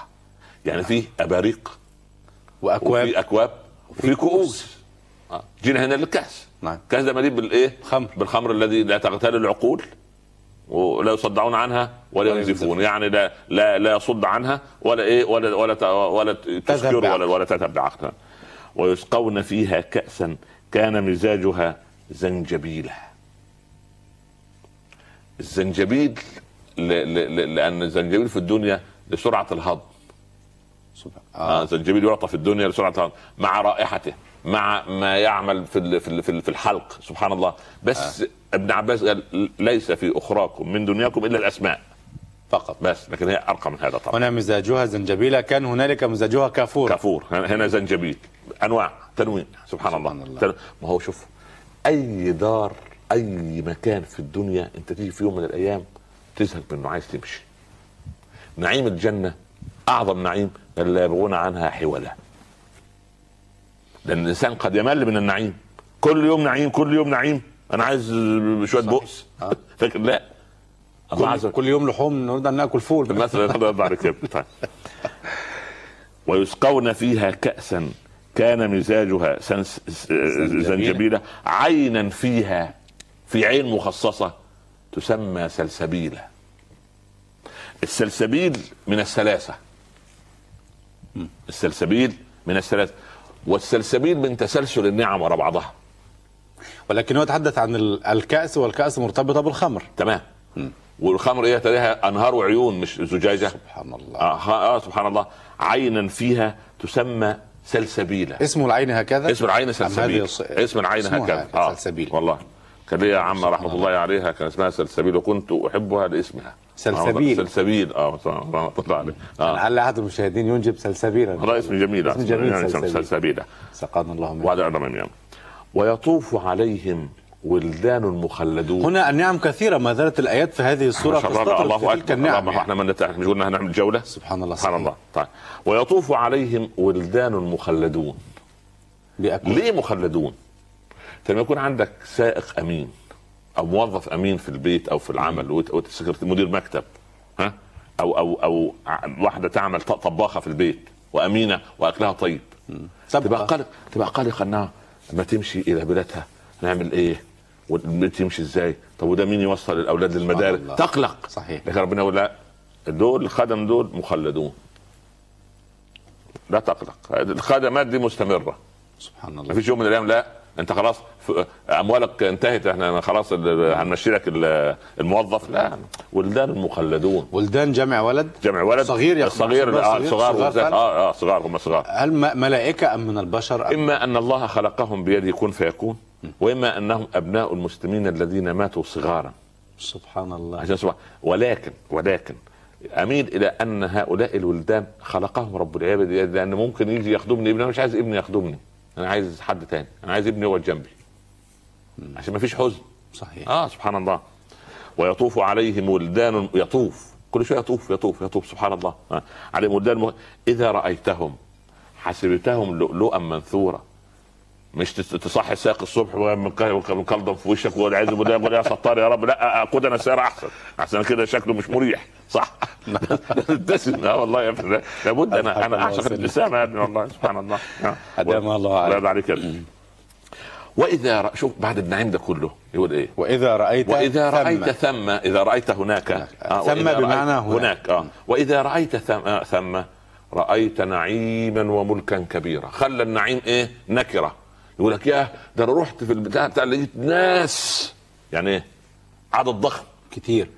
Speaker 3: يعني فيه أباريق.
Speaker 2: وأكواب.
Speaker 3: وفي أكواب. وفي كؤوس. جينا هنا للكأس.
Speaker 2: نعم.
Speaker 3: كأس ده مليء بالإيه؟
Speaker 2: خمر.
Speaker 3: بالخمر الذي لا تغتال العقول. ولا يصدعون عنها ولا ينزفون. يعني لا لا لا يصد عنها ولا إيه ولا ولا ولا تسكر ولا. ولا تذهب بعقلها ويسقون فيها كأسا كان مزاجها زنجبيلا الزنجبيل. لأن الزنجبيل في الدنيا لسرعة الهضم
Speaker 2: سبحان
Speaker 3: آه.
Speaker 2: آه.
Speaker 3: زنجبيل يعطى في الدنيا لسرعة الهضم مع رائحته مع ما يعمل في. في. في ال- في الحلق سبحان الله بس آه. ابن عباس قال ليس في أخراكم من دنياكم إلا الأسماء.
Speaker 2: فقط.
Speaker 3: بس لكن هي أرقى من هذا طبعا.
Speaker 2: هنا مزاجها زنجبيلا كان هنالك مزاجها كافور.
Speaker 3: كافور. هنا زنجبيل. أنواع تنوين. سبحان,
Speaker 2: سبحان
Speaker 3: الله,
Speaker 2: الله.
Speaker 3: تن... ما هو شوف أي دار أي مكان في الدنيا أنت تيجي في يوم من الأيام تزهق منه عايز تمشي. نعيم الجنة أعظم نعيم لا يبغون عنها حولا. لأن الإنسان قد يمل من النعيم. كل يوم نعيم كل يوم نعيم. أنا عايز شوية بؤس.
Speaker 2: آه.
Speaker 3: لكن لا. الله عز
Speaker 2: كل, كل يوم لحوم ان ناكل فول.
Speaker 3: مثلا كده. طيب. ويسقون فيها كأسا. كان مزاجها سنس زنجبيلة عينا فيها في عين مخصصة تسمى سلسبيلة. السلسبيل من السلاسة. السلسبيل من السلاسة. والسلسبيل من تسلسل النعم ورا بعضها.
Speaker 2: ولكنه يتحدث عن ال- الكأس والكأس مرتبطة بالخمر.
Speaker 3: تمام. والخمر إيه؟ تلاقيها أنهار وعيون مش زجاجة.
Speaker 2: سبحان الله.
Speaker 3: آه, آه سبحان الله. عينا فيها تسمى سلسبيلة.
Speaker 2: اسم العين هكذا؟
Speaker 3: اسم العين سلسبيل. اسم العين هكذا
Speaker 2: هكذا، سلسبيل.
Speaker 3: والله. كان ليا
Speaker 2: عمة
Speaker 3: رحمة.
Speaker 2: الله
Speaker 3: عليها كان اسمها سلسبيل وكنت أحبها لاسمها.
Speaker 2: سلسبيل.
Speaker 3: سلسبيل. آه الله عليه آه.
Speaker 2: لعل أحد المشاهدين ينجب سلسبيلا؟
Speaker 3: هذا اسم جميل
Speaker 2: اسم جميل
Speaker 3: يعني
Speaker 2: سلسبيل.
Speaker 3: سلسبيلة.
Speaker 2: سقانا الله منه
Speaker 3: وهذا النعم ويطوف عليهم ولدان مخلدون.
Speaker 2: هنا النعم كثيرة ما زالت الآيات في هذه السورة
Speaker 3: ما
Speaker 2: تستطرد
Speaker 3: الله
Speaker 2: تلك
Speaker 3: أكبر.
Speaker 2: النعم.
Speaker 3: الله
Speaker 2: يعني.
Speaker 3: إحنا من مش قلنا هنعمل جولة.
Speaker 2: سبحان الله.
Speaker 3: سبحان. الله. طيب. ويطوف عليهم ولدان مخلدون. ليه مخلدون؟ لما يكون عندك سائق أمين. أو موظف أمين في البيت أو في العمل مدير مكتب ها؟ أو أو أو واحدة تعمل طباخة في البيت وأمينة وأكلها طيب. تبقى قلق تبقى قلقه إنها لما تمشي إلى بلادها. نعمل إيه؟ والبيت يمشي إزاي؟ طب وده مين يوصل الأولاد للمدارس؟ تقلق.
Speaker 2: صحيح.
Speaker 3: لكن ربنا يقول لا. دول الخدم دول مخلدون. لا تقلق. الخدمات دي مستمرة.
Speaker 2: سبحان
Speaker 3: ما
Speaker 2: الله
Speaker 3: فيش يوم من الأيام لا. انت خلاص اموالك انتهت إحنا خلاص هنمشي لك ال- الموظف. لا ولدان المخلدون
Speaker 2: ولدان جمع ولد؟
Speaker 3: جمع ولد.
Speaker 2: صغير يا
Speaker 3: آه،
Speaker 2: صغير-
Speaker 3: صغار
Speaker 2: صغار. فعلا.
Speaker 3: آه آه صغار هم صغار.
Speaker 2: هل م- ملائكة أم من البشر؟ أم؟
Speaker 3: إما أن الله خلقهم بيده كن فيكون وإما أنهم أبناء المسلمين الذين ماتوا صغارا.
Speaker 2: سبحان الله.
Speaker 3: عشان سبحان ولكن ولكن أميل إلى أن هؤلاء الولدان خلقهم رب العباد لأن ممكن يجي يخدمني أنا مش عايز ابني يخدمني. أنا عايز حد تاني. أنا عايز ابني يقعد جنبي عشان ما فيش حزن.
Speaker 2: صحيح.
Speaker 3: آه سبحان الله. ويطوف عليهم ولدان يطوف. كل شوية يطوف يطوف يطوف سبحان الله. آه. عليهم ولدان م... إذا رأيتهم حسبتهم لؤلؤا منثورا. مش تصحي ساق الصبح ومكلضم في وشك بالله يقول يا ستار يا رب لا اقود أنا سياره احسن. احسن كده شكله مش مريح. صح. ابتسم آه والله يا ابني لابد
Speaker 2: أنا
Speaker 3: أنا
Speaker 2: الله أعشق.
Speaker 3: الابتسامه يا ابني والله سبحان الله. آه.
Speaker 2: أدام الله عليك.
Speaker 3: بعد كده وإذا رأ... شوف بعد النعيم ده كله يقول إيه؟
Speaker 2: وإذا رأيت
Speaker 3: وإذا
Speaker 2: ثم.
Speaker 3: رأيت ثم إذا رأيت هناك. آه،
Speaker 2: ثم بمعنى هناك.
Speaker 3: هناك. آه. وإذا رأيت ثم آه، ثم رأيت نعيما وملكا كبيرا. خلى النعيم إيه؟ نكرة. يقول لك يا ده أنا رحت في البتاع بتاع لقيت ناس يعني إيه عدد ضخم
Speaker 2: كتير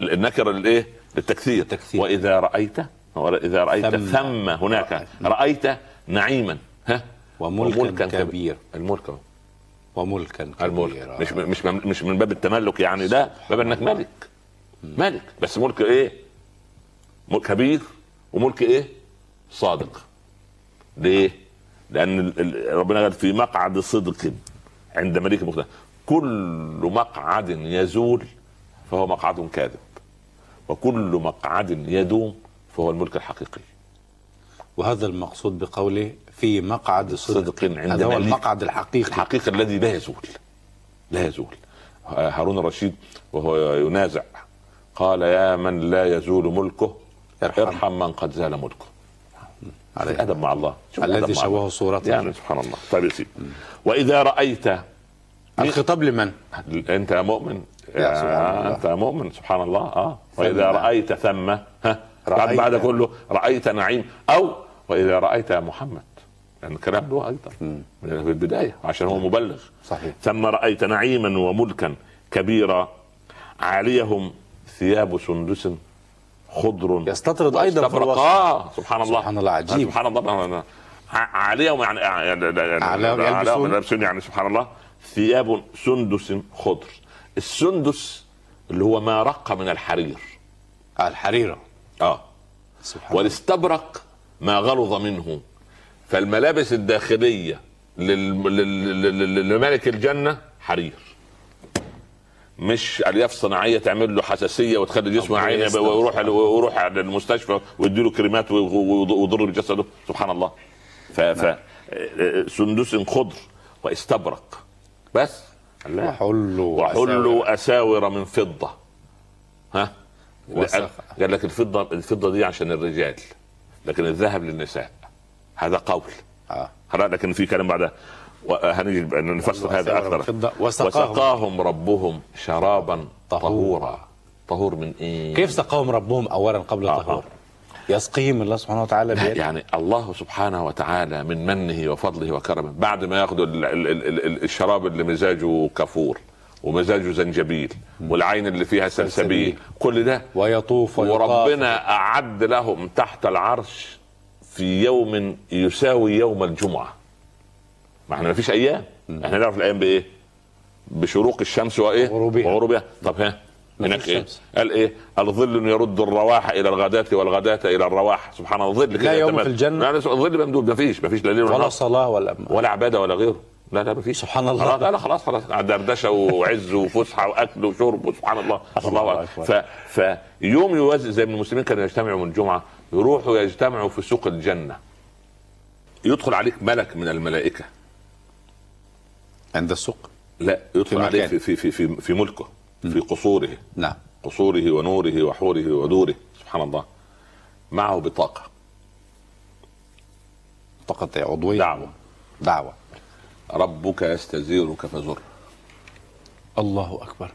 Speaker 3: النكره للإيه؟ للتكثير
Speaker 2: التكثير.
Speaker 3: وإذا رأيت وإذا رأيت
Speaker 2: ثم.
Speaker 3: ثم, هناك رأيت نعيما ها
Speaker 2: وملكا كبير.
Speaker 3: الملك.
Speaker 2: وملكا
Speaker 3: الملك
Speaker 2: كبيرا
Speaker 3: مش مش من- مش من باب التملك يعني لا باب إنك ملك ملك بس ملك إيه؟ ملك كبير وملك إيه؟ صادق ليه؟ لأن ربنا قال في مقعد صدق عند ملك مقتدر كل مقعد يزول فهو مقعد كاذب. وكل مقعد يدوم فهو الملك الحقيقي.
Speaker 2: وهذا المقصود بقوله في مقعد صدق.
Speaker 3: صدق عند
Speaker 2: هذا هو. المقعد الحقيقي.
Speaker 3: الحقيقي الذي لا يزول. لا يزول. هارون الرشيد وهو ينازع قال يا من لا يزول ملكه
Speaker 2: ارحم.
Speaker 3: ارحم من قد زال ملكه.
Speaker 2: عليه.
Speaker 3: الادب مع الله
Speaker 2: الذي شوه. صورته.
Speaker 3: يعني سبحان الله طيب يا سيدي وإذا رأيت
Speaker 2: الخطاب لمن؟
Speaker 3: أنت مؤمن
Speaker 2: يا سبحان الله.
Speaker 3: أنت مؤمن سبحان الله
Speaker 2: آه.
Speaker 3: وإذا رأيت ثم ها بعد
Speaker 2: رأيت.
Speaker 3: بعد كله رأيت نعيم أو وإذا رأيت يا محمد لأن الكلام له أيضا من البداية عشان هو مبلغ
Speaker 2: صحيح.
Speaker 3: ثم رأيت نعيما وملكا كبيرا عاليهم ثياب سندس خضر.
Speaker 2: يستطرد أيضا في. الوصف.
Speaker 3: آه سبحان الله.
Speaker 2: سبحان الله، عجيب.
Speaker 3: سبحان الله. ع- عاليهم يعني يعني
Speaker 2: يلبسون.
Speaker 3: أعلاهم يلبسون يعني سبحان الله. ثياب سندس خضر. السندس اللي هو ما رق من الحرير.
Speaker 2: الحريرة.
Speaker 3: آه.
Speaker 2: سبحان
Speaker 3: والاستبرق ما غلظ منه. فالملابس الداخلية لل... لل... لل... لملك الجنة حرير. مش ألياف صناعية تعمل له حساسية وتخلي جسمه عينه. ويروح ويروح للمستشفى ويدي له كريمات ويضر بجسده سبحان الله. ف... ف... سندس خضر واستبرق. بس. لا.
Speaker 2: وحل
Speaker 3: وحل اساور من فضة. ها. قال لك الفضة الفضة دي عشان الرجال لكن الذهب للنساء. هذا قول. خلاص لكن في كلام بعدها. وهنيجي بقى نفسر هذا
Speaker 2: أكثر. وسقاهم.
Speaker 3: ربهم شرابا
Speaker 2: طهورا.
Speaker 3: طهور من إيه؟
Speaker 2: كيف سقاهم ربهم أولا قبل
Speaker 3: آه،
Speaker 2: الطهور
Speaker 3: آه.
Speaker 2: يسقيهم الله سبحانه وتعالى بيده
Speaker 3: يعني الله سبحانه وتعالى من منه وفضله وكرمه بعد ما ال- الشراب اللي مزاجه كافور ومزاجه زنجبيل والعين اللي فيها سلسبيل. كل ده
Speaker 2: ويطوف
Speaker 3: وربنا أعد لهم تحت العرش في يوم يساوي يوم الجمعة ما إحنا ما فيش أيام إحنا نعرف الأيام بإيه؟ بشروق الشمس وإيه؟
Speaker 2: وغروبها.
Speaker 3: وغروبها. طب ها هناك
Speaker 2: إيه.
Speaker 3: قال إيه؟ الظل يرد الرواح إلى الغداة والغداة إلى الرواح. سبحان الله ظل كده
Speaker 2: يوم
Speaker 3: يتمد.
Speaker 2: في الجنة.
Speaker 3: لا لا الظل ممدود. ما فيش ما فيش لا ليل ولا
Speaker 2: صلاة ولا
Speaker 3: ولا عبادة ولا غيره. لا لا ما فيش
Speaker 2: سبحان الله.
Speaker 3: خلاص لا لا خلاص خلاص. دردشة وعز وفسحة وأكل وشرب وسبحان الله.
Speaker 2: الله.
Speaker 3: ف فيوم يوازي زي ما المسلمين كانوا يجتمعوا من الجمعة يروحوا يجتمعوا في سوق الجنة. يدخل عليك ملك من الملائكة.
Speaker 2: عند السوق
Speaker 3: لا يدخل
Speaker 2: مكان.
Speaker 3: في في في في, في ملكه في قصوره.
Speaker 2: نعم.
Speaker 3: قصوره ونوره وحوره ودوره. سبحان الله. معه بطاقة.
Speaker 2: فقط عضوية
Speaker 3: دعوة.
Speaker 2: دعوة.
Speaker 3: ربك يستزيرك فزر.
Speaker 2: الله أكبر.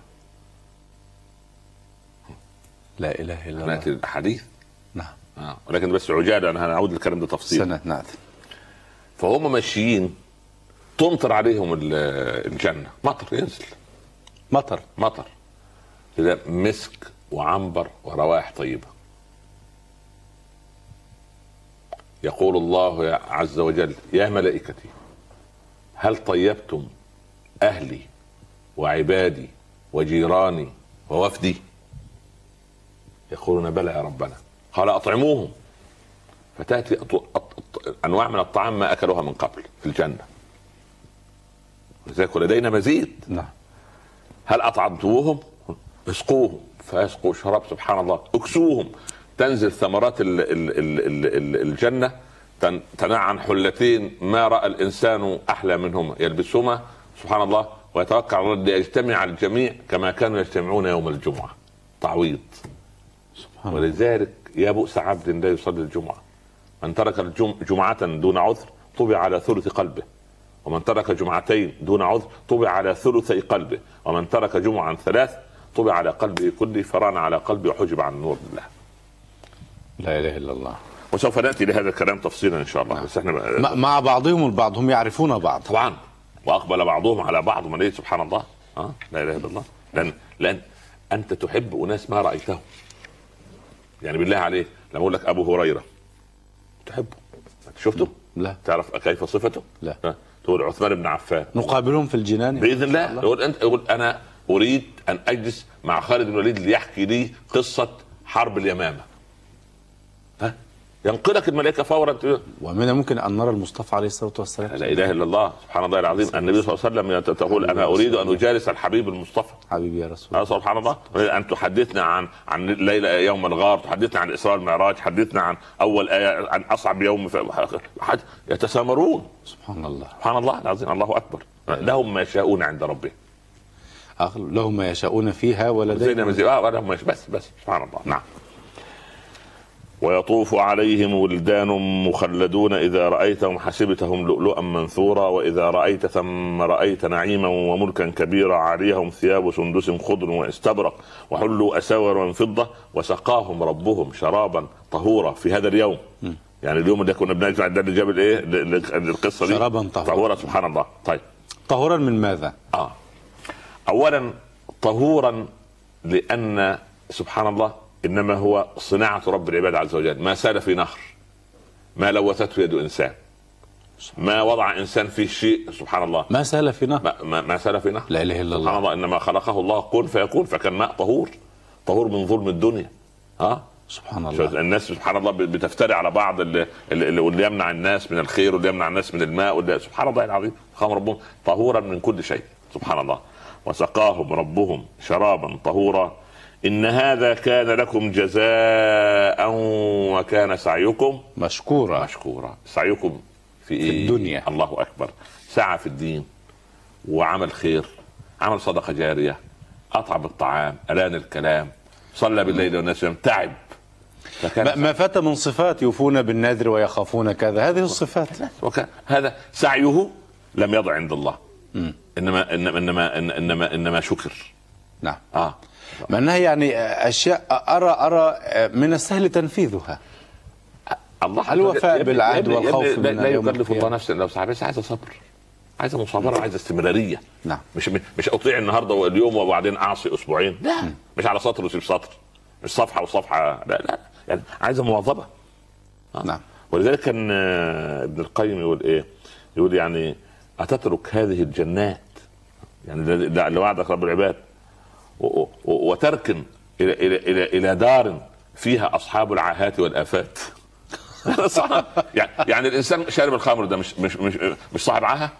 Speaker 2: لا إله إلا
Speaker 3: ناتي
Speaker 2: الله
Speaker 3: الاحاديث
Speaker 2: نعم.
Speaker 3: آه. ولكن بس عجاله أنا هنعود للكلام ده تفصيل
Speaker 2: سنة ناتي
Speaker 3: فهم ماشيين تمطر عليهم ال- الجنة. مطر ينزل.
Speaker 2: مطر.
Speaker 3: مطر. كده مسك وعنبر وروائح طيبة. يقول الله عز وجل يا ملائكتي هل طيبتم أهلي وعبادي وجيراني ووفدي؟ يقولون بلى يا ربنا قال أطعموهم فتأتي. أط... أط... أنواع من الطعام ما أكلوها من قبل في الجنة. ولذلك لدينا مزيد.
Speaker 2: نعم.
Speaker 3: هل اطعمتموهم؟ اسقوهم. فيسقوا شراب سبحان الله. اكسوهم. تنزل ثمرات ال ال ال ال ال الجنة. تن- تنعن حلتين. ما رأى الإنسان أحلى منهما يلبسهما. سبحان الله. ويتوكل على الله ليجتمع الجميع كما كانوا يجتمعون يوم الجمعة. تعويض.
Speaker 2: سبحان
Speaker 3: ولذلك يا بؤس عبد لا يصلي الجمعة. من ترك الجم... جمعة دون عذر طبع على ثلث قلبه. ومن ترك جمعتين دون عذر طبع على ثلثي قلبه ومن ترك جمعا ثلاث طبع على قلبه كله فران على قلبه وحجب عن نور الله.
Speaker 2: لا إله إلا الله.
Speaker 3: وسوف نأتي لهذا الكلام تفصيلا إن شاء الله بس إحنا
Speaker 2: م- مع بعضهم البعض هم يعرفون بعض.
Speaker 3: طبعا. وأقبل بعضهم على بعض من سبحان الله. آه؟ لا إله إلا الله. لأن لأن أنت تحب أناس ما رأيتهم. يعني بالله عليك لما أقول لك أبو هريرة تحبه. شفته؟
Speaker 2: لا.
Speaker 3: تعرف كيف صفته؟
Speaker 2: لا.
Speaker 3: تقول عثمان بن عفان.
Speaker 2: نقابلهم في الجنان
Speaker 3: بإذن الله. يقول انت يقول أنا أريد أن أجلس مع خالد بن الوليد ليحكي لي قصة حرب اليمامة. ينقلك الملائكة فورا.
Speaker 2: ومن الممكن أن نرى المصطفى عليه الصلاة والسلام.
Speaker 3: لا إله إلا الله سبحان الله العظيم. النبي صلى الله عليه وسلم تقول أنا أريد أن أجالس الحبيب المصطفى.
Speaker 2: حبيبي يا رسول الله
Speaker 3: سبحان الله. أن تحدثنا عن عن ليلة يوم الغار تحدثنا عن الاسراء والمعراج تحدثنا عن أول آية عن أصعب يوم في حد- يتسامرون.
Speaker 2: سبحان الله.
Speaker 3: سبحان الله العظيم. الله أكبر. لهم ما يشاءون عند ربهم.
Speaker 2: لهم ما يشاءون فيها ولدينا.
Speaker 3: آه بس بس. سبحان الله. نعم. ويطوف عليهم ولدان مخلدون إذا رأيتهم حسبتهم لؤلؤا منثورا وإذا رأيت ثم رأيت نعيما وملكا كبيرا عليهم ثياب سندس خضر واستبرق وحلوا أساور من فضة وسقاهم ربهم شرابا طهورا في هذا اليوم. يعني اليوم اللي كنا بنجمع ده اللي جاب الايه؟ ال- ال- القصة دي.
Speaker 2: شرابا طهورا.
Speaker 3: طهورا سبحان الله. طيب.
Speaker 2: طهورا من ماذا؟
Speaker 3: آه. اولا طهورا لأن سبحان الله إنما هو صناعة رب العباد عز وجل. ما سال في نهر ما لوثته يد إنسان. ما وضع إنسان فيه شيء سبحان الله.
Speaker 2: ما سال في نهر.
Speaker 3: ما, ما, ما سال في نهر.
Speaker 2: لا إله إلا
Speaker 3: سبحان
Speaker 2: الله.
Speaker 3: الله إنما خلقه الله كن فيكون فكان ماء طهور. طهور من ظلم الدنيا. ها؟
Speaker 2: سبحان الله.
Speaker 3: الناس سبحان الله بتفتري على بعض اللي, اللي, يمنع الناس من الخير واللي يمنع الناس من الماء واللي سبحان الله العظيم. خام ربهم. طهورا من كل شيء. سبحان الله. وسقاهم ربهم شرابا طهورا. إن هذا كان لكم جزاء وكان سعيكم
Speaker 2: مشكورة
Speaker 3: مشكورا. سعيكم في إيه
Speaker 2: الدنيا.
Speaker 3: الله أكبر. سعى في الدين وعمل خير عمل صدقة جارية أطعم الطعام ألان الكلام صلى بالليل والناس تعب.
Speaker 2: ما- ما فات من صفات يوفون بالنذر ويخافون كذا. هذه الصفات.
Speaker 3: وكان هذا سعيه لم يضع عند الله. إنما إنما إنما إنما إنما شكر.
Speaker 2: نعم.
Speaker 3: آه.
Speaker 2: مع انها يعني أشياء أرى أرى من السهل تنفيذها.
Speaker 3: الله
Speaker 2: الوفاء بالعهد والخوف
Speaker 3: لا,
Speaker 2: من
Speaker 3: لا يكلف الله. نفسا. لو بس عايزة صبر. عايزة مصابرة وعايزه استمرارية.
Speaker 2: نعم.
Speaker 3: مش مش أطيع النهارده واليوم وبعدين أعصي أسبوعين. لا. مش على سطر وسيب سطر مش صفحة وصفحة. لا لا. يعني عايزة مواظبة.
Speaker 2: نعم.
Speaker 3: ولذلك كان آه، ابن القيم يقول إيه؟ يقول يعني أتترك هذه الجنات. يعني اللي وعدك رب العباد. و- و- وتركن إلى إلى إلى إلى دار فيها أصحاب العاهات والآفات. صح؟ يعني يعني الإنسان شارب الخمر ده مش مش مش مش صاحب عاهة؟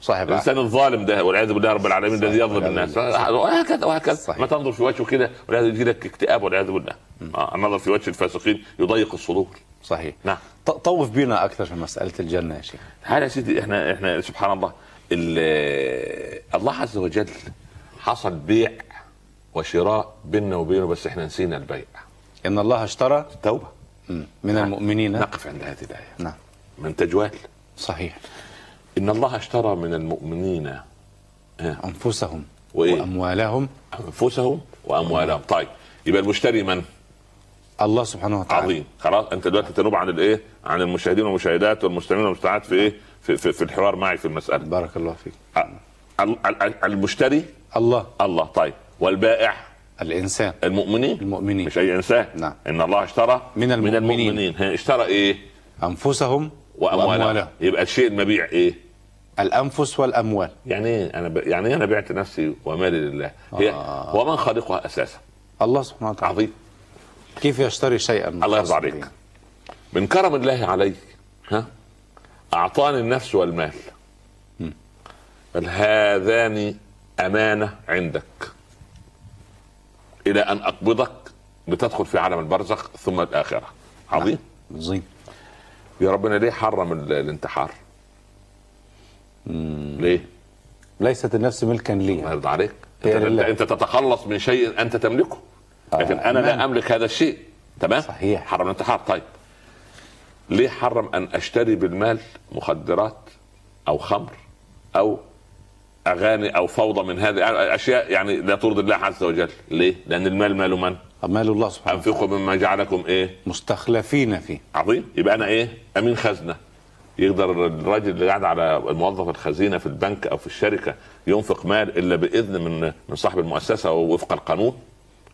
Speaker 2: صاحب.
Speaker 3: الإنسان الظالم ده والعياذ بالله رب العالمين الذي يظلم الناس. وهكذا وهكذا. ما تنظر في وجهه كده والعياذ يجي لك اكتئاب والعياذ بالله. آه، النظر في وجه الفاسقين يضيق الصدور.
Speaker 2: صحيح.
Speaker 3: نعم.
Speaker 2: طوف بينا أكثر في مسألة الجنة يا شيخ.
Speaker 3: هذا يا سيدي إحنا إحنا سبحان الله ال- الله عز وجل حصل بيع وشراء بيننا وبينه بس إحنا نسينا البيع.
Speaker 2: إن الله اشترى
Speaker 3: توبه
Speaker 2: مم. من المؤمنين.
Speaker 3: نقف عند هذه الآية.
Speaker 2: نعم.
Speaker 3: من تجوال
Speaker 2: صحيح.
Speaker 3: إن الله اشترى من المؤمنين
Speaker 2: أنفسهم
Speaker 3: وإيه؟
Speaker 2: وأموالهم.
Speaker 3: أنفسهم وأموالهم. طيب يبقى المشتري من؟
Speaker 2: الله سبحانه وتعالى.
Speaker 3: عظيم. خلاص أنت دلوقتي تنوب عن الإيه؟ عن المشاهدين والمشاهدات والمستمعين والمستمعات في إيه؟ في, في, في الحوار معي في المسألة.
Speaker 2: بارك الله فيك.
Speaker 3: ال- ال- المشتري؟
Speaker 2: الله.
Speaker 3: الله. طيب. والبائع.
Speaker 2: الإنسان.
Speaker 3: المؤمنين.
Speaker 2: المؤمنين.
Speaker 3: مش أي إنسان.
Speaker 2: نعم.
Speaker 3: إن الله اشترى
Speaker 2: من المؤمنين.
Speaker 3: من المؤمنين اشترى إيه؟
Speaker 2: أنفسهم
Speaker 3: وأموالهم.
Speaker 2: وأموالهم.
Speaker 3: يبقى الشيء المبيع إيه؟
Speaker 2: الأنفس والأموال.
Speaker 3: يعني إيه؟ أنا ب... يعني إيه أنا بعت نفسي ومالي لله؟ هي
Speaker 2: آه.
Speaker 3: ومن خالقها أساسا.
Speaker 2: الله سبحانه وتعالى.
Speaker 3: عظيم.
Speaker 2: كيف يشتري شيئا؟
Speaker 3: الله يرضى عليك. من كرم الله علي ها أعطاني النفس والمال. بل هذان أمانة عندك. إلى أن أقبضك لتدخل في عالم البرزخ ثم الآخرة. عظيم.
Speaker 2: عظيم.
Speaker 3: يا ربنا ليه حرم ال- الانتحار؟ ليه؟
Speaker 2: ليست النفس ملكا
Speaker 3: الله
Speaker 2: لي
Speaker 3: يرضى عليك.
Speaker 2: هي
Speaker 3: انت, انت, تتخلص من شيء أنت تملكه. لكن
Speaker 2: آه،
Speaker 3: أنا لا
Speaker 2: نعم.
Speaker 3: أملك هذا الشيء. تمام؟
Speaker 2: صحيح.
Speaker 3: حرم الانتحار. طيب. ليه حرم أن أشتري بالمال مخدرات أو خمر أو أغاني أو فوضى من هذه أشياء يعني لا ترضي الله عز وجل. ليه؟ لأن المال مال من؟
Speaker 2: مال الله سبحانه وتعالى.
Speaker 3: أنفقوا مما جعلكم إيه؟
Speaker 2: مستخلفين فيه.
Speaker 3: عظيم. يبقى أنا إيه؟ أمين خزنة. يقدر الراجل اللي قاعد على موظف الخزينة في البنك أو في الشركة ينفق مال إلا بإذن من من صاحب المؤسسة ووفق القانون؟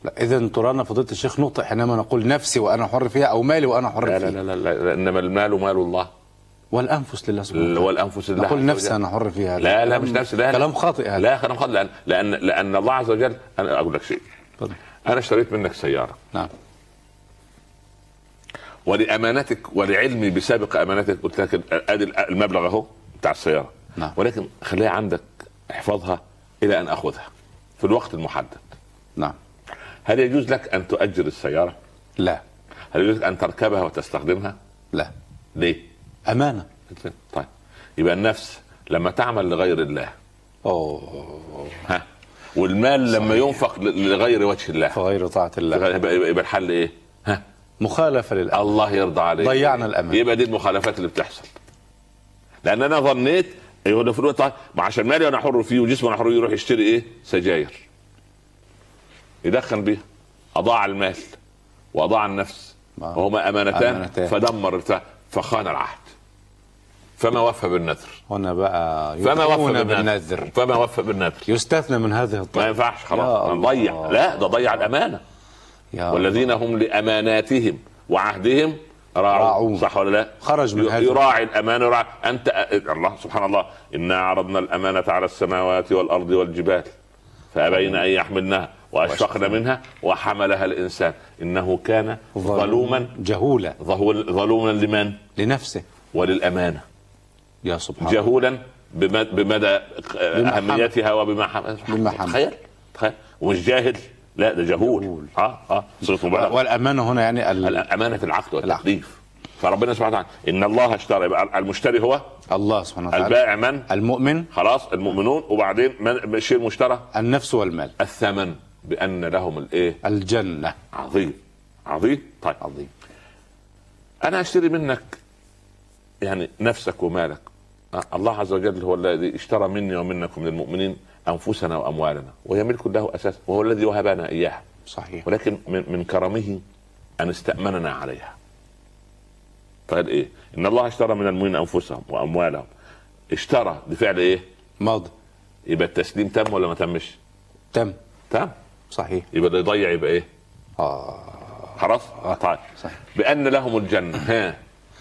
Speaker 2: لا إذا ترانا فضيلة الشيخ نقطة حينما نقول نفسي وأنا حر فيها أو مالي وأنا حر
Speaker 3: لا
Speaker 2: فيها.
Speaker 3: لا لا, لا, لا إنما المال مال الله.
Speaker 2: والأنفس لله سبحانه وتعالى.
Speaker 3: والأنفس لله
Speaker 2: نقول نفسي
Speaker 3: وجل.
Speaker 2: أنا حر فيها
Speaker 3: لا لا مش نفسي لا
Speaker 2: كلام خاطئ هذا.
Speaker 3: لا كلام خاطئ. لأن لأن لأن الله عز وجل أنا أقول لك شيء. أنا اشتريت منك سيارة.
Speaker 2: نعم.
Speaker 3: ولأمانتك ولعلمي بسابق أمانتك قلت لك أدي المبلغ أهو بتاع السيارة.
Speaker 2: نعم.
Speaker 3: ولكن خليها عندك احفظها إلى أن أخذها في الوقت المحدد.
Speaker 2: نعم.
Speaker 3: هل يجوز لك أن تؤجر السيارة؟
Speaker 2: لا.
Speaker 3: هل يجوز لك أن تركبها وتستخدمها؟
Speaker 2: لا.
Speaker 3: ليه؟
Speaker 2: أمانة.
Speaker 3: طيب. يبقى النفس لما تعمل لغير الله.
Speaker 2: أوه.
Speaker 3: ها؟ والمال لما ينفق لغير وجه الله.
Speaker 2: فغير طاعة الله.
Speaker 3: يبقى, يبقى الحل إيه؟ ها؟
Speaker 2: مخالفة للأمر.
Speaker 3: الله يرضى عليك.
Speaker 2: ضيعنا الأمان.
Speaker 3: يبقى دي المخالفات اللي بتحصل. لأن أنا ظنيت يقول له في الوقت؟ طيب ما عشان مالي أنا حر فيه وجسمي أنا حر يروح يشتري إيه؟ سجاير. يدخن بيها. أضاع المال وأضاع النفس. وهما أمانتان,
Speaker 2: أمانتان.
Speaker 3: فدمر فخان العهد فما وفى بالنذر.
Speaker 2: هنا بقى
Speaker 3: فما وفى بالنذر. فما وفى بالنذر.
Speaker 2: يستثنى من هذه
Speaker 3: ما
Speaker 2: الطائفه
Speaker 3: ينفعش خلاص.
Speaker 2: الله.
Speaker 3: ضيع لا ده ضيع الأمانة.
Speaker 2: يا
Speaker 3: والذين هم لأماناتهم وعهدهم راعون.
Speaker 2: راعون.
Speaker 3: صح ولا لا؟
Speaker 2: خرج من هذا.
Speaker 3: يراعي الأمانة يراعي. أنت الله سبحان الله إنا عرضنا الأمانة على السماوات والأرض والجبال فأبين أن يحملنها وأشفقن منها وحملها الإنسان. إنه كان ظلوما
Speaker 2: جهولا.
Speaker 3: ظلوما لمن؟
Speaker 2: لنفسه.
Speaker 3: وللأمانة.
Speaker 2: يا سبحان
Speaker 3: جهولا بم- بمدى أهميتها وبما
Speaker 2: بما.
Speaker 3: تخيل تخيل. ومش جاهل لا ده جهول,
Speaker 2: جهول.
Speaker 3: آه آه. صيغة مبالغة.
Speaker 2: والأمانة هنا يعني ال...
Speaker 3: الأمانة في العقد والتكليف فربنا سبحانه وتعالى إن الله اشترى. يبقى المشتري هو
Speaker 2: الله سبحانه وتعالى.
Speaker 3: البائع من؟
Speaker 2: المؤمن.
Speaker 3: خلاص المؤمنون. وبعدين من الشيء المشترى؟
Speaker 2: النفس والمال.
Speaker 3: الثمن. بأن لهم الإيه؟
Speaker 2: الجنة.
Speaker 3: عظيم. عظيم؟ طيب.
Speaker 2: عظيم.
Speaker 3: أنا أشتري منك يعني نفسك ومالك. الله عز وجل هو الذي اشترى مني ومنكم من المؤمنين أنفسنا وأموالنا وهي ملك له أساسا وهو الذي وهبنا إياها.
Speaker 2: صحيح.
Speaker 3: ولكن من, من كرمه أن استأمننا عليها. فقال إيه؟ إن الله اشترى من المؤمنين أنفسهم وأموالهم. اشترى بفعل إيه؟
Speaker 2: ماضي
Speaker 3: يبقى التسليم تم ولا ما تمش؟
Speaker 2: تم.
Speaker 3: تم.
Speaker 2: صحيح.
Speaker 3: يبقى اللي يضيع يبقى إيه؟
Speaker 2: آه.
Speaker 3: خلاص؟ طيب.
Speaker 2: صحيح.
Speaker 3: بأن لهم الجنة. ها.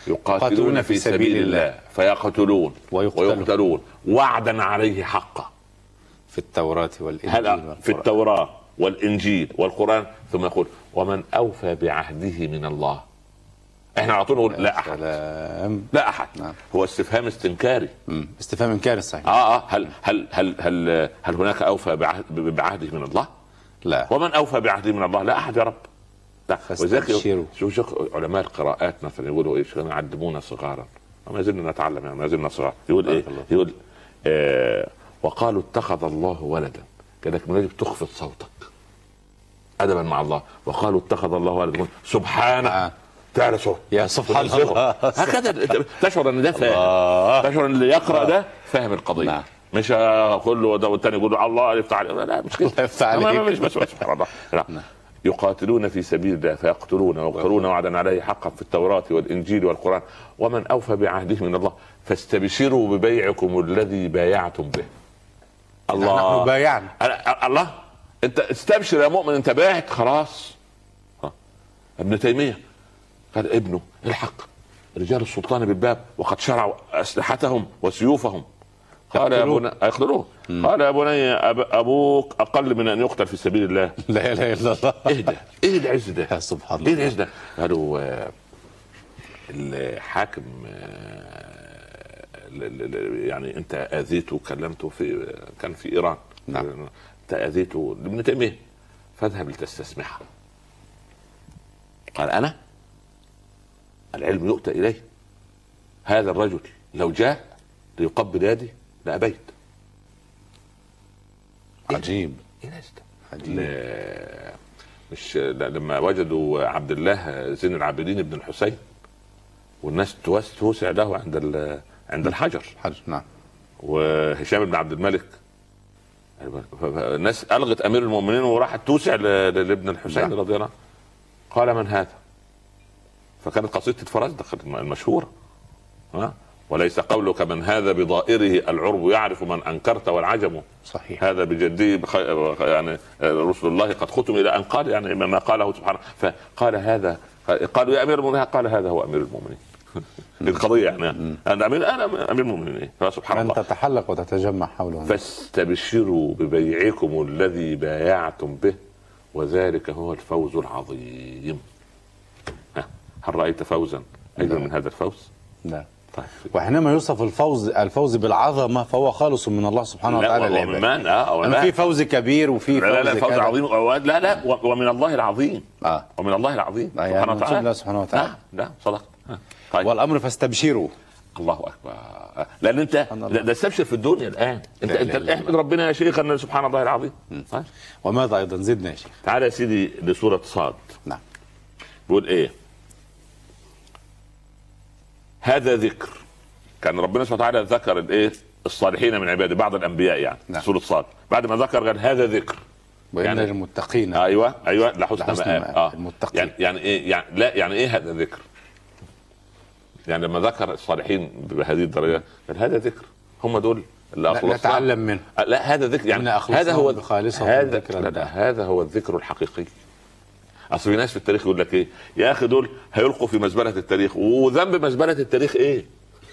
Speaker 3: يقاتلون في سبيل الله. فيقتلون
Speaker 2: ويقتلون.
Speaker 3: ويقتلون. وعدا عليه حقا.
Speaker 2: في التوراة والإنجيل والقرآن.
Speaker 3: في التوراة والإنجيل والقرآن. ثم يقول ومن أوفى بعهده من الله. إحنا على طول نقول لا أحد.
Speaker 2: سلام.
Speaker 3: لا أحد.
Speaker 2: نعم.
Speaker 3: هو استفهام استنكاري.
Speaker 2: مم. استفهام إنكاري صحيح.
Speaker 3: آه آه. هل هل هل هل, هل هناك أوفى بعهد بعهده من الله؟
Speaker 2: لا.
Speaker 3: ومن أوفى بعهده من الله؟ لا أحد يا رب.
Speaker 2: فاستبشروا.
Speaker 3: شوف شوف علماء القراءات مثلا يقولوا شو يعلمونا صغارا وما زلنا نتعلم يعني ما زلنا صغار يقول
Speaker 2: إيه؟ الله.
Speaker 3: يقول آه وقالوا اتخذ الله ولدا كذلك من يجب تخفض صوتك ادبا مع الله وقالوا اتخذ الله ولدا سبحانه
Speaker 2: آه.
Speaker 3: تعالى صوت
Speaker 2: يا سبحان. الله
Speaker 3: هكذا تشعر أن ده فاهم تشعر أن اللي يقرأ ده فاهم القضية
Speaker 2: نعم.
Speaker 3: مش آه، كله ده والتاني يقول الله يفتح عليك لا مش كده
Speaker 2: الله يفتح عليك.
Speaker 3: مش بس سبحان الله. يقاتلون في سبيل الله فيقتلون ويقتلون وعدا عليه حقا في التوراة والإنجيل والقرآن. ومن أوفى بعهده من الله فاستبشروا ببيعكم الذي بايعتم به. الله.
Speaker 2: نحن بايعنا.
Speaker 3: الله أنت استبشر يا مؤمن أنت باعت خلاص. ها. ابن تيمية قال ابنه الحق رجال السلطان بالباب وقد شرعوا أسلحتهم وسيوفهم. قال يا. بني يقتلوه قال يا بني أب... أبوك أقل من أن يقتل في سبيل الله
Speaker 2: لا إله إلا الله
Speaker 3: إيه ده؟ إيه العز ده؟
Speaker 2: يا سبحان
Speaker 3: إيه
Speaker 2: الله
Speaker 3: العز ده؟ قالوا آه، الحاكم آه، يعني أنت اذيته وكلمته في كان في إيران
Speaker 2: نعم.
Speaker 3: أنت اذيته ابن تيمية فاذهب لتستسمحه قال أنا العلم يؤتى إليه هذا الرجل لو جاء ليقبل يدي لابيت
Speaker 2: عجيب.
Speaker 3: إيه العز ده؟
Speaker 2: عجيب.
Speaker 3: ل- مش لا- لما وجدوا عبد الله زين العابدين بن الحسين والناس توس- توسع له عند ال- عند الحجر.
Speaker 2: حج نعم.
Speaker 3: وهشام بن عبد الملك. الناس ألغت أمير المؤمنين وراحت توسع لابن الحسين
Speaker 2: نعم.
Speaker 3: رضي الله عنه. قال من هذا؟ فكانت قصيدة الفرزدق المشهورة. ها؟ وليس قولك من هذا بضائره العرب يعرف من أنكرت والعجم.
Speaker 2: صحيح.
Speaker 3: هذا بجدي. يعني رسل الله قد ختم إلى أن قال يعني ما قاله سبحانه. فقال هذا قالوا يا أمير المؤمنين قال هذا هو أمير المؤمنين. القضية يعني. أنا أمير أنا أمير المؤمنين. فسبحان الله.
Speaker 2: تتحلق وتتجمع حوله.
Speaker 3: فاستبشروا ببيعكم الذي بايعتم به وذلك هو الفوز العظيم. هل رأيت فوزا؟ أيضا
Speaker 2: لا.
Speaker 3: من هذا الفوز؟
Speaker 2: لا
Speaker 3: طيب
Speaker 2: وحينما يوصف الفوز الفوز بالعظمة فهو خالص من الله سبحانه
Speaker 3: لا
Speaker 2: وتعالى
Speaker 3: ومن من
Speaker 2: آه
Speaker 3: لا
Speaker 2: في فوز كبير وفي
Speaker 3: لا لا, لا
Speaker 2: فوز.
Speaker 3: عظيم لا لا ومن الله العظيم.
Speaker 2: آه.
Speaker 3: ومن الله العظيم.
Speaker 2: آه، يعني
Speaker 3: سبحانه وتعالى.
Speaker 2: الله سبحانه وتعالى.
Speaker 3: نعم نعم صدقت ها. طيب.
Speaker 2: والأمر فاستبشروا.
Speaker 3: الله أكبر.
Speaker 2: لأن أنت.
Speaker 3: ده استبشر في الدنيا الآن.
Speaker 2: أنت أنت
Speaker 3: احمد ربنا يا شيخ أن سبحان الله العظيم.
Speaker 2: وماذا أيضا؟ زدنا يا شيخ.
Speaker 3: تعال يا سيدي لسوره صاد.
Speaker 2: نعم.
Speaker 3: بيقول إيه؟ هذا ذكر. كان ربنا سبحانه وتعالى ذكر الايه؟ الصالحين من عباده بعض الأنبياء يعني
Speaker 2: نعم.
Speaker 3: سورة صاد. بعد ما ذكر قال هذا ذكر.
Speaker 2: وإن
Speaker 3: يعني-
Speaker 2: للمتقين
Speaker 3: أيوه أيوه لحسن,
Speaker 2: لحسن
Speaker 3: مآب. آه.
Speaker 2: المتقين.
Speaker 3: يعني يعني إيه يعني لا يعني إيه هذا ذكر؟ يعني لما ذكر الصالحين بهذه الدرجة قال هذا ذكر. هم دول اللي
Speaker 2: لا-
Speaker 3: اخلصنا
Speaker 2: نتعلم منه.
Speaker 3: آه، لا هذا ذكر. يعني هذا هو هذا. هذا هو الذكر الحقيقي. أصل في ناس في التاريخ يقول لك إيه؟ يا أخي دول هيلقوا في مزبلة التاريخ. وذنب مزبلة التاريخ إيه؟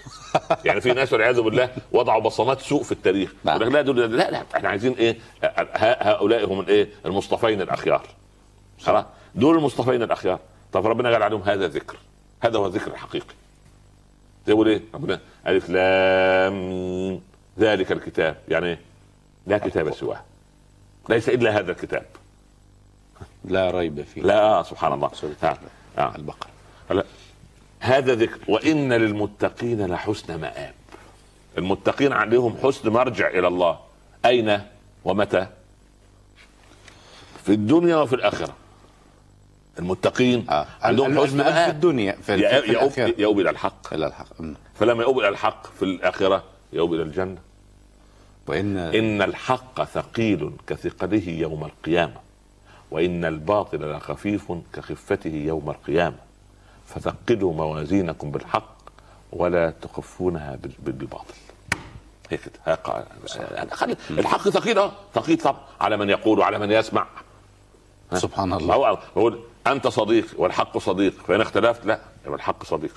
Speaker 3: يعني في ناس والعياذ بالله وضعوا بصمات سوء في التاريخ.
Speaker 2: نعم.
Speaker 3: لا دول لا لا إحنا عايزين إيه؟ هؤلاء هم الإيه؟ المصطفين الأخيار. خلاص؟ دول المصطفين الأخيار. طب ربنا قال عليهم هذا ذكر. هذا هو الذكر الحقيقي. يقول إيه؟ ربنا ألف لام. ذلك الكتاب. يعني إيه؟ لا كتاب سواه. ليس إلا هذا الكتاب.
Speaker 2: لا ريب فيه
Speaker 3: لا سبحان الله
Speaker 2: سورة
Speaker 3: آه. آه.
Speaker 2: البقرة
Speaker 3: لا. هذا ذكر وإن للمتقين لحسن مآب المتقين عليهم حسن مرجع إلى الله أين ومتى في الدنيا وفي الآخرة المتقين
Speaker 2: آه.
Speaker 3: عندهم حسن
Speaker 2: المآب في
Speaker 3: مآب
Speaker 2: الدنيا في, في, في الآخرة.
Speaker 3: يؤوب إلى الحق
Speaker 2: إلى الحق أمم.
Speaker 3: فلما يؤوب إلى الحق في الآخرة يؤوب إلى الجنة
Speaker 2: وإن
Speaker 3: إن الحق ثقيل كثقله يوم القيامة وإن الباطل لخفيف كخفته يوم القيامة. فثقلوا موازينكم بالحق ولا تخفونها بال- بال- بالباطل. هيك كده. خلي الحق ثقيل آه ثقيل طبعا. على من يقول وعلى من يسمع.
Speaker 2: سبحان الله.
Speaker 3: هو بقول أنت صديق والحق صديق. فإن اختلفت لا يبقى الحق صديق.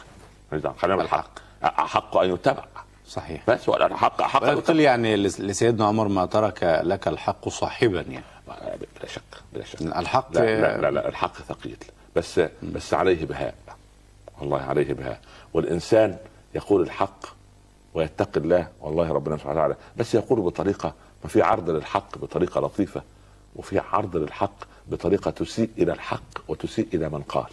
Speaker 3: خلينا بالحق حق. أن يتبع.
Speaker 2: صحيح.
Speaker 3: بس ولا الحق حق أن
Speaker 2: قلت لي يعني لس- لسيدنا عمر ما ترك لك الحق صاحبا يعني.
Speaker 3: بلا شك بلا شك.
Speaker 2: الحق
Speaker 3: لا لا لا, لا الحق ثقيل. بس بس عليه بهاء. والله عليه بهاء. والإنسان يقول الحق ويتقي الله والله ربنا سبحانه وتعالى. بس يقول بطريقة ما في عرض للحق بطريقة لطيفة وفي عرض للحق بطريقة تسيء إلى الحق وتسيء إلى من قال.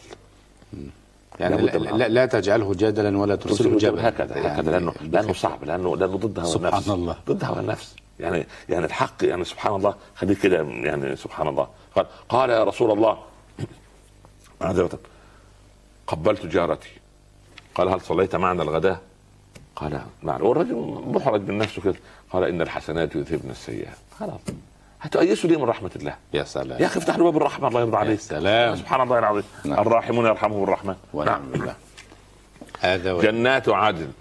Speaker 2: يعني
Speaker 3: لابد
Speaker 2: لا, لا, لا تجعله جدلا ولا ترسله جبلا.
Speaker 3: هكذا
Speaker 2: يعني
Speaker 3: هكذا لأنه لأنه صعب لأنه لأنه ضد هوى
Speaker 2: سبحان
Speaker 3: النفس
Speaker 2: الله.
Speaker 3: ضد هوى النفس يعني يعني الحق يعني سبحان الله. خليك كده يعني سبحان الله. قال قال يا رسول الله معذرة قبلت جارتي. قال هل صليت معنا الغداء؟ قال نعم. والرجل محرج من نفسه كده. قال إن الحسنات يذهبن السيئات. خلاص هتؤيسوا ليه من رحمة الله؟
Speaker 2: يا سلام.
Speaker 3: يا أخي افتح له باب الرحمة. الله يرضى عليك.
Speaker 2: سلام.
Speaker 3: سبحان الله العظيم.
Speaker 2: نعم.
Speaker 3: الراحمون يرحمهم الرحمن
Speaker 2: ونعم بالله هذا
Speaker 3: جنات عدن.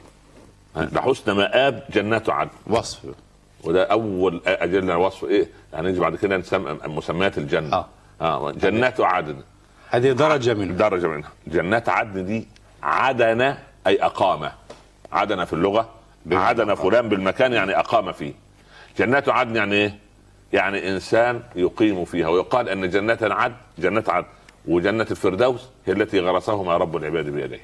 Speaker 3: لحسن مآب جنات عدن.
Speaker 2: وصف.
Speaker 3: وده أول أجلنا وصف إيه؟ يعني نيجي بعد كده نسمى مسميات الجنة.
Speaker 2: آه.
Speaker 3: آه. جنات عدن.
Speaker 2: هذه درجة منه
Speaker 3: درجة منها. جنات عدن دي عدن أي أقام. عدن في اللغة عدن فلان بالمكان يعني أقام فيه. جنات عدن يعني إيه؟ يعني إنسان يقيم فيها. ويقال أن جنات عدن جنات عدن. وجنة الفردوس هي التي غرسهما رب العباد بيديه.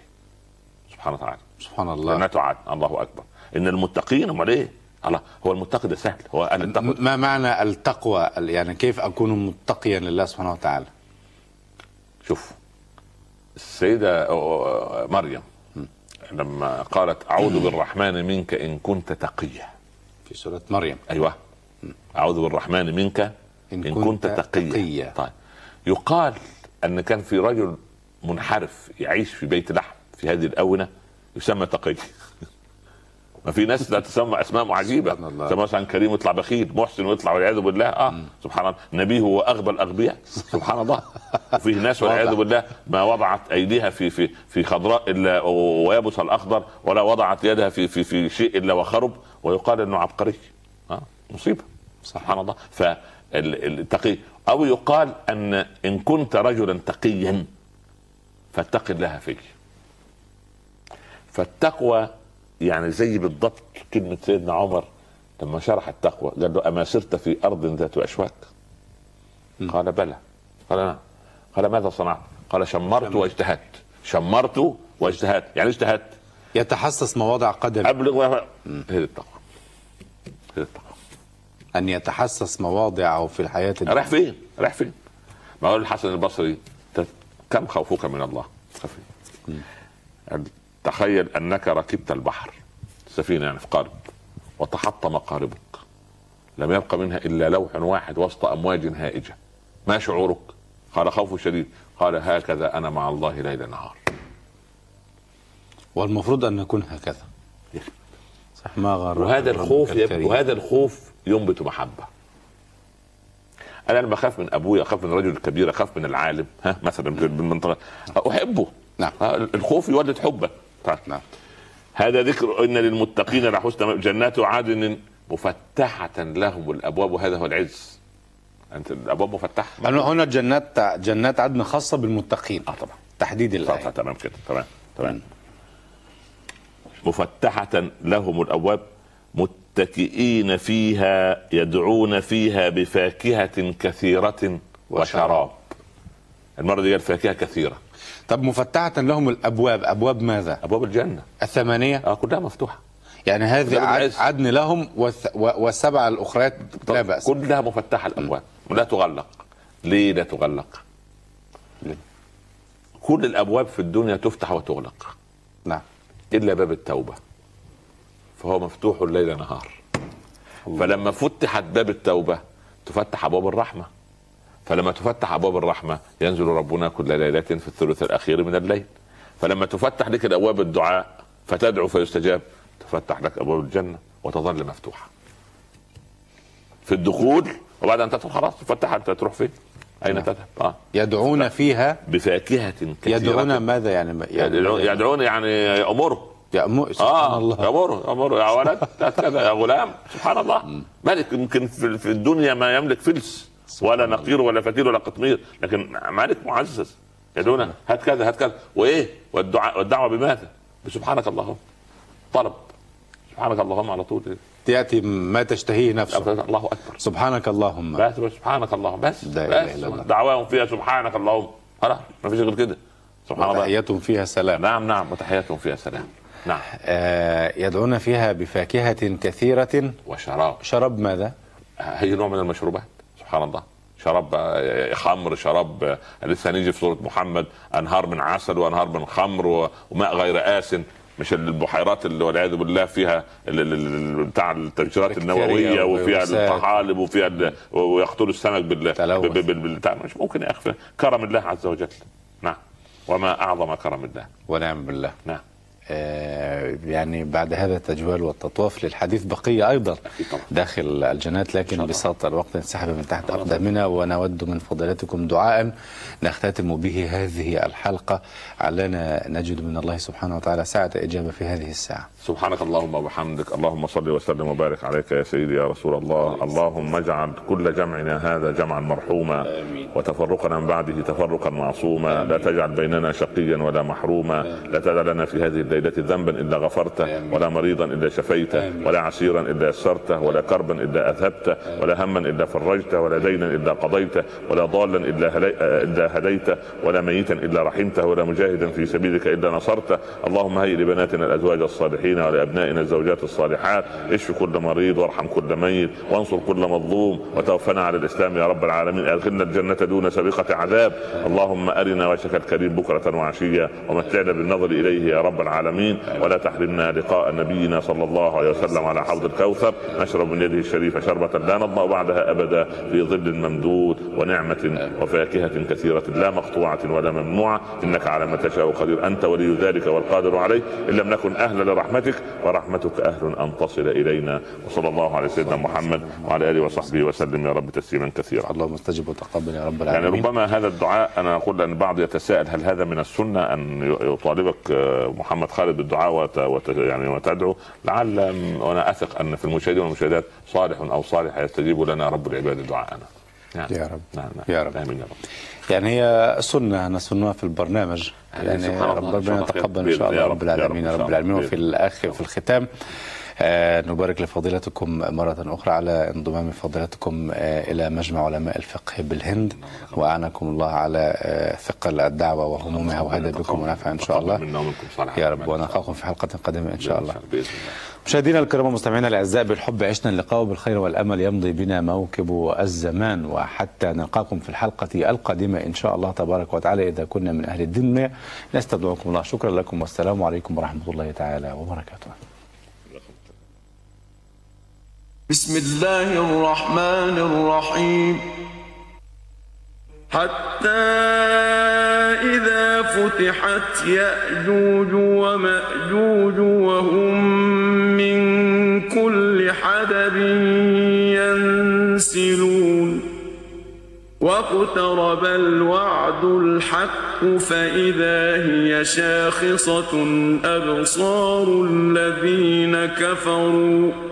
Speaker 3: سبحانه وتعالى.
Speaker 2: سبحان الله.
Speaker 3: جنات عدن. الله أكبر. إن المتقين امال إيه الله هو المتقي ده سهل. هو التقوى
Speaker 2: ما معنى التقوى؟ يعني كيف أكون متقيا لله سبحانه وتعالى؟
Speaker 3: شوف السيدة مريم لما قالت أعوذ بالرحمن منك إن كنت تقيا.
Speaker 2: في سورة مريم.
Speaker 3: أيوة. أعوذ بالرحمن منك
Speaker 2: إن
Speaker 3: إن,
Speaker 2: كنت
Speaker 3: كنت تقيا.
Speaker 2: تقيا.
Speaker 3: طيب. يقال أن كان في رجل منحرف يعيش في بيت لحم في هذه الأونة يسمى تقي. ما في ناس لا تسمى أسماء عجيبة.
Speaker 2: سبحان الله.
Speaker 3: سمى مثلا كريم ويطلع بخيل محسن ويطلع والعياذ بالله. آه سبحان الله. نبيه واغبى الأغبياء. سبحان الله. وفيه ناس والعياذ. بالله ما وضعت أيديها في في في خضراء إلا ويبس الأخضر ولا وضعت يدها في في في شيء إلا وخرب. ويقال إنه عبقري. ها مصيبة. سبحان الله. فالتقي أو يقال أن إن كنت رجلا تقيا فاتق الله فيك. فالتقوى يعني زي بالضبط كلمة سيدنا عمر لما شرح التقوى قال له أما سرت في أرض ذات أشواك؟ قال بلى. قال نعم قال ماذا صنعت؟ قال شمرت واجتهدت. شمرت واجتهدت. يعني اجتهدت.
Speaker 2: يتحسس مواضع قدم
Speaker 3: أبلغ دي التقوى. دي التقوى.
Speaker 2: أن يتحسس مواضعه في الحياة
Speaker 3: رايح فين؟ رايح فين؟ ما هو الحسن البصري كم خوفك من الله؟ خفي تخيل أنك ركبت البحر سفينة يعني في قارب وتحطم قاربك. لم يبق منها إلا لوح واحد وسط أمواج هائجة. ما شعورك؟ قال خوف شديد. قال هكذا أنا مع الله ليل نهار.
Speaker 2: والمفروض أن نكون هكذا. صح ما غر
Speaker 3: وهذا الخوف. وهذا الخوف ينبت محبة. أنا لما اخاف من أبوي أخاف من رجل كبير أخاف من العالم. ها مثلا في المنطقة. أحبه.
Speaker 2: نعم.
Speaker 3: الخوف يولد حبه
Speaker 2: نعم
Speaker 3: هذا ذكر إن للمتقين لحسن جنات عدن مفتحة لهم الأبواب وهذا هو العز. أنت الأبواب مفتحة.
Speaker 2: هنا هنا جنات جنات عدن خاصة بالمتقين.
Speaker 3: آه طبعا.
Speaker 2: تحديد الآية.
Speaker 3: تمام كده تمام تمام. مفتحة لهم الأبواب متكئين فيها يدعون فيها بفاكهة كثيرة وشراب. المرة دي قال فاكهة كثيرة.
Speaker 2: طب مفتحة لهم الأبواب أبواب ماذا؟
Speaker 3: أبواب الجنة.
Speaker 2: الثمانية؟
Speaker 3: آه كلها مفتوحة.
Speaker 2: يعني هذه. عدن لهم والث- و- والسبع الأخريات لا بأس.
Speaker 3: كلها مفتحة الأبواب. ولا تغلق. ليه لا تغلق؟ كل الأبواب في الدنيا تفتح وتغلق.
Speaker 2: نعم.
Speaker 3: إلا باب التوبة. فهو مفتوح الليل نهار. فلما فتحت باب التوبة تفتح أبواب الرحمة. فلما تفتح أبواب الرحمة ينزل ربنا كل ليلة في الثلث الأخير من الليل. فلما تفتح لك الأبواب الدعاء فتدعو فيستجاب تفتح لك أبواب الجنة وتظل مفتوحة. في الدخول وبعد أن تدخل خلاص تفتح أنت تروح فين؟ أين تذهب؟ آه.
Speaker 2: يدعون فيها
Speaker 3: بفاكهة كثيرة.
Speaker 2: يدعون ماذا يعني؟
Speaker 3: يدعون, يدعون يعني يامروا
Speaker 2: يأمر سبحان
Speaker 3: آه
Speaker 2: الله.
Speaker 3: يأمره يأمره. يا ولد كذا يا غلام. سبحان الله. ملك يمكن في الدنيا ما يملك فلس. ولا نقير ولا فتيل ولا قطمير. لكن ملك معزز. يدعون هات كذا هات كذا. وإيه؟ والدعاء والدعوة بماذا؟ بسبحانك اللهم. طلب. سبحانك اللهم على طول.
Speaker 2: تأتي ما تشتهيه نفسك
Speaker 3: الله أكبر.
Speaker 2: سبحانك اللهم.
Speaker 3: بس سبحانك اللهم. بس بس. دعواهم فيها سبحانك اللهم. خلاص ما فيش غير كده. سبحان الله.
Speaker 2: تحياتهم فيها سلام.
Speaker 3: نعم نعم. وتحياتهم فيها سلام. نعم.
Speaker 2: آه يدعون فيها بفاكهة كثيرة.
Speaker 3: وشراب.
Speaker 2: شرب ماذا؟
Speaker 3: هي نوع من المشروبات. سبحان الله. شراب آه، خمر شراب آه، لسه هنيجي في سورة محمد. أنهار من عسل وأنهار من خمر وماء غير آسن. مش البحيرات اللي والعياذ بالله فيها بتاع التفجيرات النووية وفيها. الطحالب وفيها ويقتلوا السمك بال مش ممكن يا أخي. كرم الله عز وجل. نعم. وما أعظم كرم الله.
Speaker 2: ونعم بالله.
Speaker 3: نعم.
Speaker 2: يعني بعد هذا التجوال والتطواف للحديث بقية أيضا. داخل الجنات لكن بساط الوقت انسحب من تحت أقدامنا ونود من فضيلتكم دعاء نختتم به هذه الحلقة علنا نجد من الله سبحانه وتعالى ساعة إجابة في هذه الساعة.
Speaker 3: سبحانك اللهم وبحمدك اللهم صل وسلم وبارك عليك يا سيدي يا رسول الله. اللهم اجعل كل جمعنا هذا جمعا مرحوما وتفرقنا من بعده تفرقا معصوما. لا تجعل بيننا شقيا ولا محروما. لا تدع لنا في هذه الليلة ذنبا إلا غفرته ولا مريضا إلا شفيته ولا عسيرا إلا يسرته ولا كربا إلا أذهبته ولا هما إلا فرجته ولا دينا إلا قضيته ولا ضالا إلا إلا هديته ولا ميتا إلا رحمته ولا مجاهدا في سبيلك إلا نصرته. اللهم هيئ لبناتنا الأزواج الصالحين ولأبنائنا الزوجات الصالحات. اشف كل مريض وارحم كل ميت وانصر كل مظلوم وتوفنا على الإسلام يا رب العالمين. أدخلنا الجنة دون سابقة عذاب. اللهم أرنا وجهك الكريم بكرة وعشية ومتعنا بالنظر إليه يا رب العالمين. العالمين ولا تحرمنا لقاء نبينا صلى الله عليه وسلم على حوض الكوثر. نشرب من يده الشريفة شربة لا نظما بعدها أبدا في ظل ممدود ونعمة وفاكهة كثيرة لا مقطوعة ولا ممنوعة. إنك على ما تشاء قدير أنت ولي ذلك والقادر عليه. إن لم نكن أهلا لرحمتك ورحمتك أهل أن تصل إلينا وصلى الله على سيدنا محمد وعلى آله وصحبه وسلم يا رب تسليما كثيرا
Speaker 2: اللهم استجب وتقبل يا رب
Speaker 3: يعني
Speaker 2: العالمين
Speaker 3: ربما هذا الدعاء أنا أقول ان البعض يتساءل هل هذا من السنة أن يطالبك آه، محمد خالد بالدعاء وت... وت... يعني وتدعو لعل وأنا أثق أن في المشاهدين والمشاهدات صالح أو صالحة يستجيب لنا رب العباد دعاءنا نعم.
Speaker 2: يا رب.
Speaker 3: نعم. نعم.
Speaker 2: يا رب.
Speaker 3: آمين يا رب
Speaker 2: يعني هي سنة نسنوها في البرنامج يعني ربنا. يتقبل
Speaker 3: بإذن
Speaker 2: شاء الله رب العالمين رب. العالمين وفي الآخر في الختام نبارك لفضيلتكم مرة أخرى على انضمام فضيلتكم آه إلى مجمع علماء الفقه بالهند. وأعنكم الله على آه ثقل الدعوة وهمومها وهدى بكم ونفع إن شاء الله. يا رب. ونلقاكم في حلقة قادمة إن شاء الله. مشاهدينا الكرام ومستمعينا الأعزاء بالحب عشنا اللقاء وبالخير والأمل يمضي بنا موكب الزمان. وحتى نلقاكم في الحلقة القادمة إن شاء الله تبارك وتعالى إذا كنا من أهل الدنيا نستودعكم الله. شكرا لكم والسلام عليكم ورحمة الله تعالى وبركاته.
Speaker 1: بسم الله الرحمن الرحيم. حتى إذا فتحت يأجوج ومأجوج وهم من كل حدب ينسلون. واقترب الوعد الحق فإذا هي شاخصة أبصار الذين كفروا.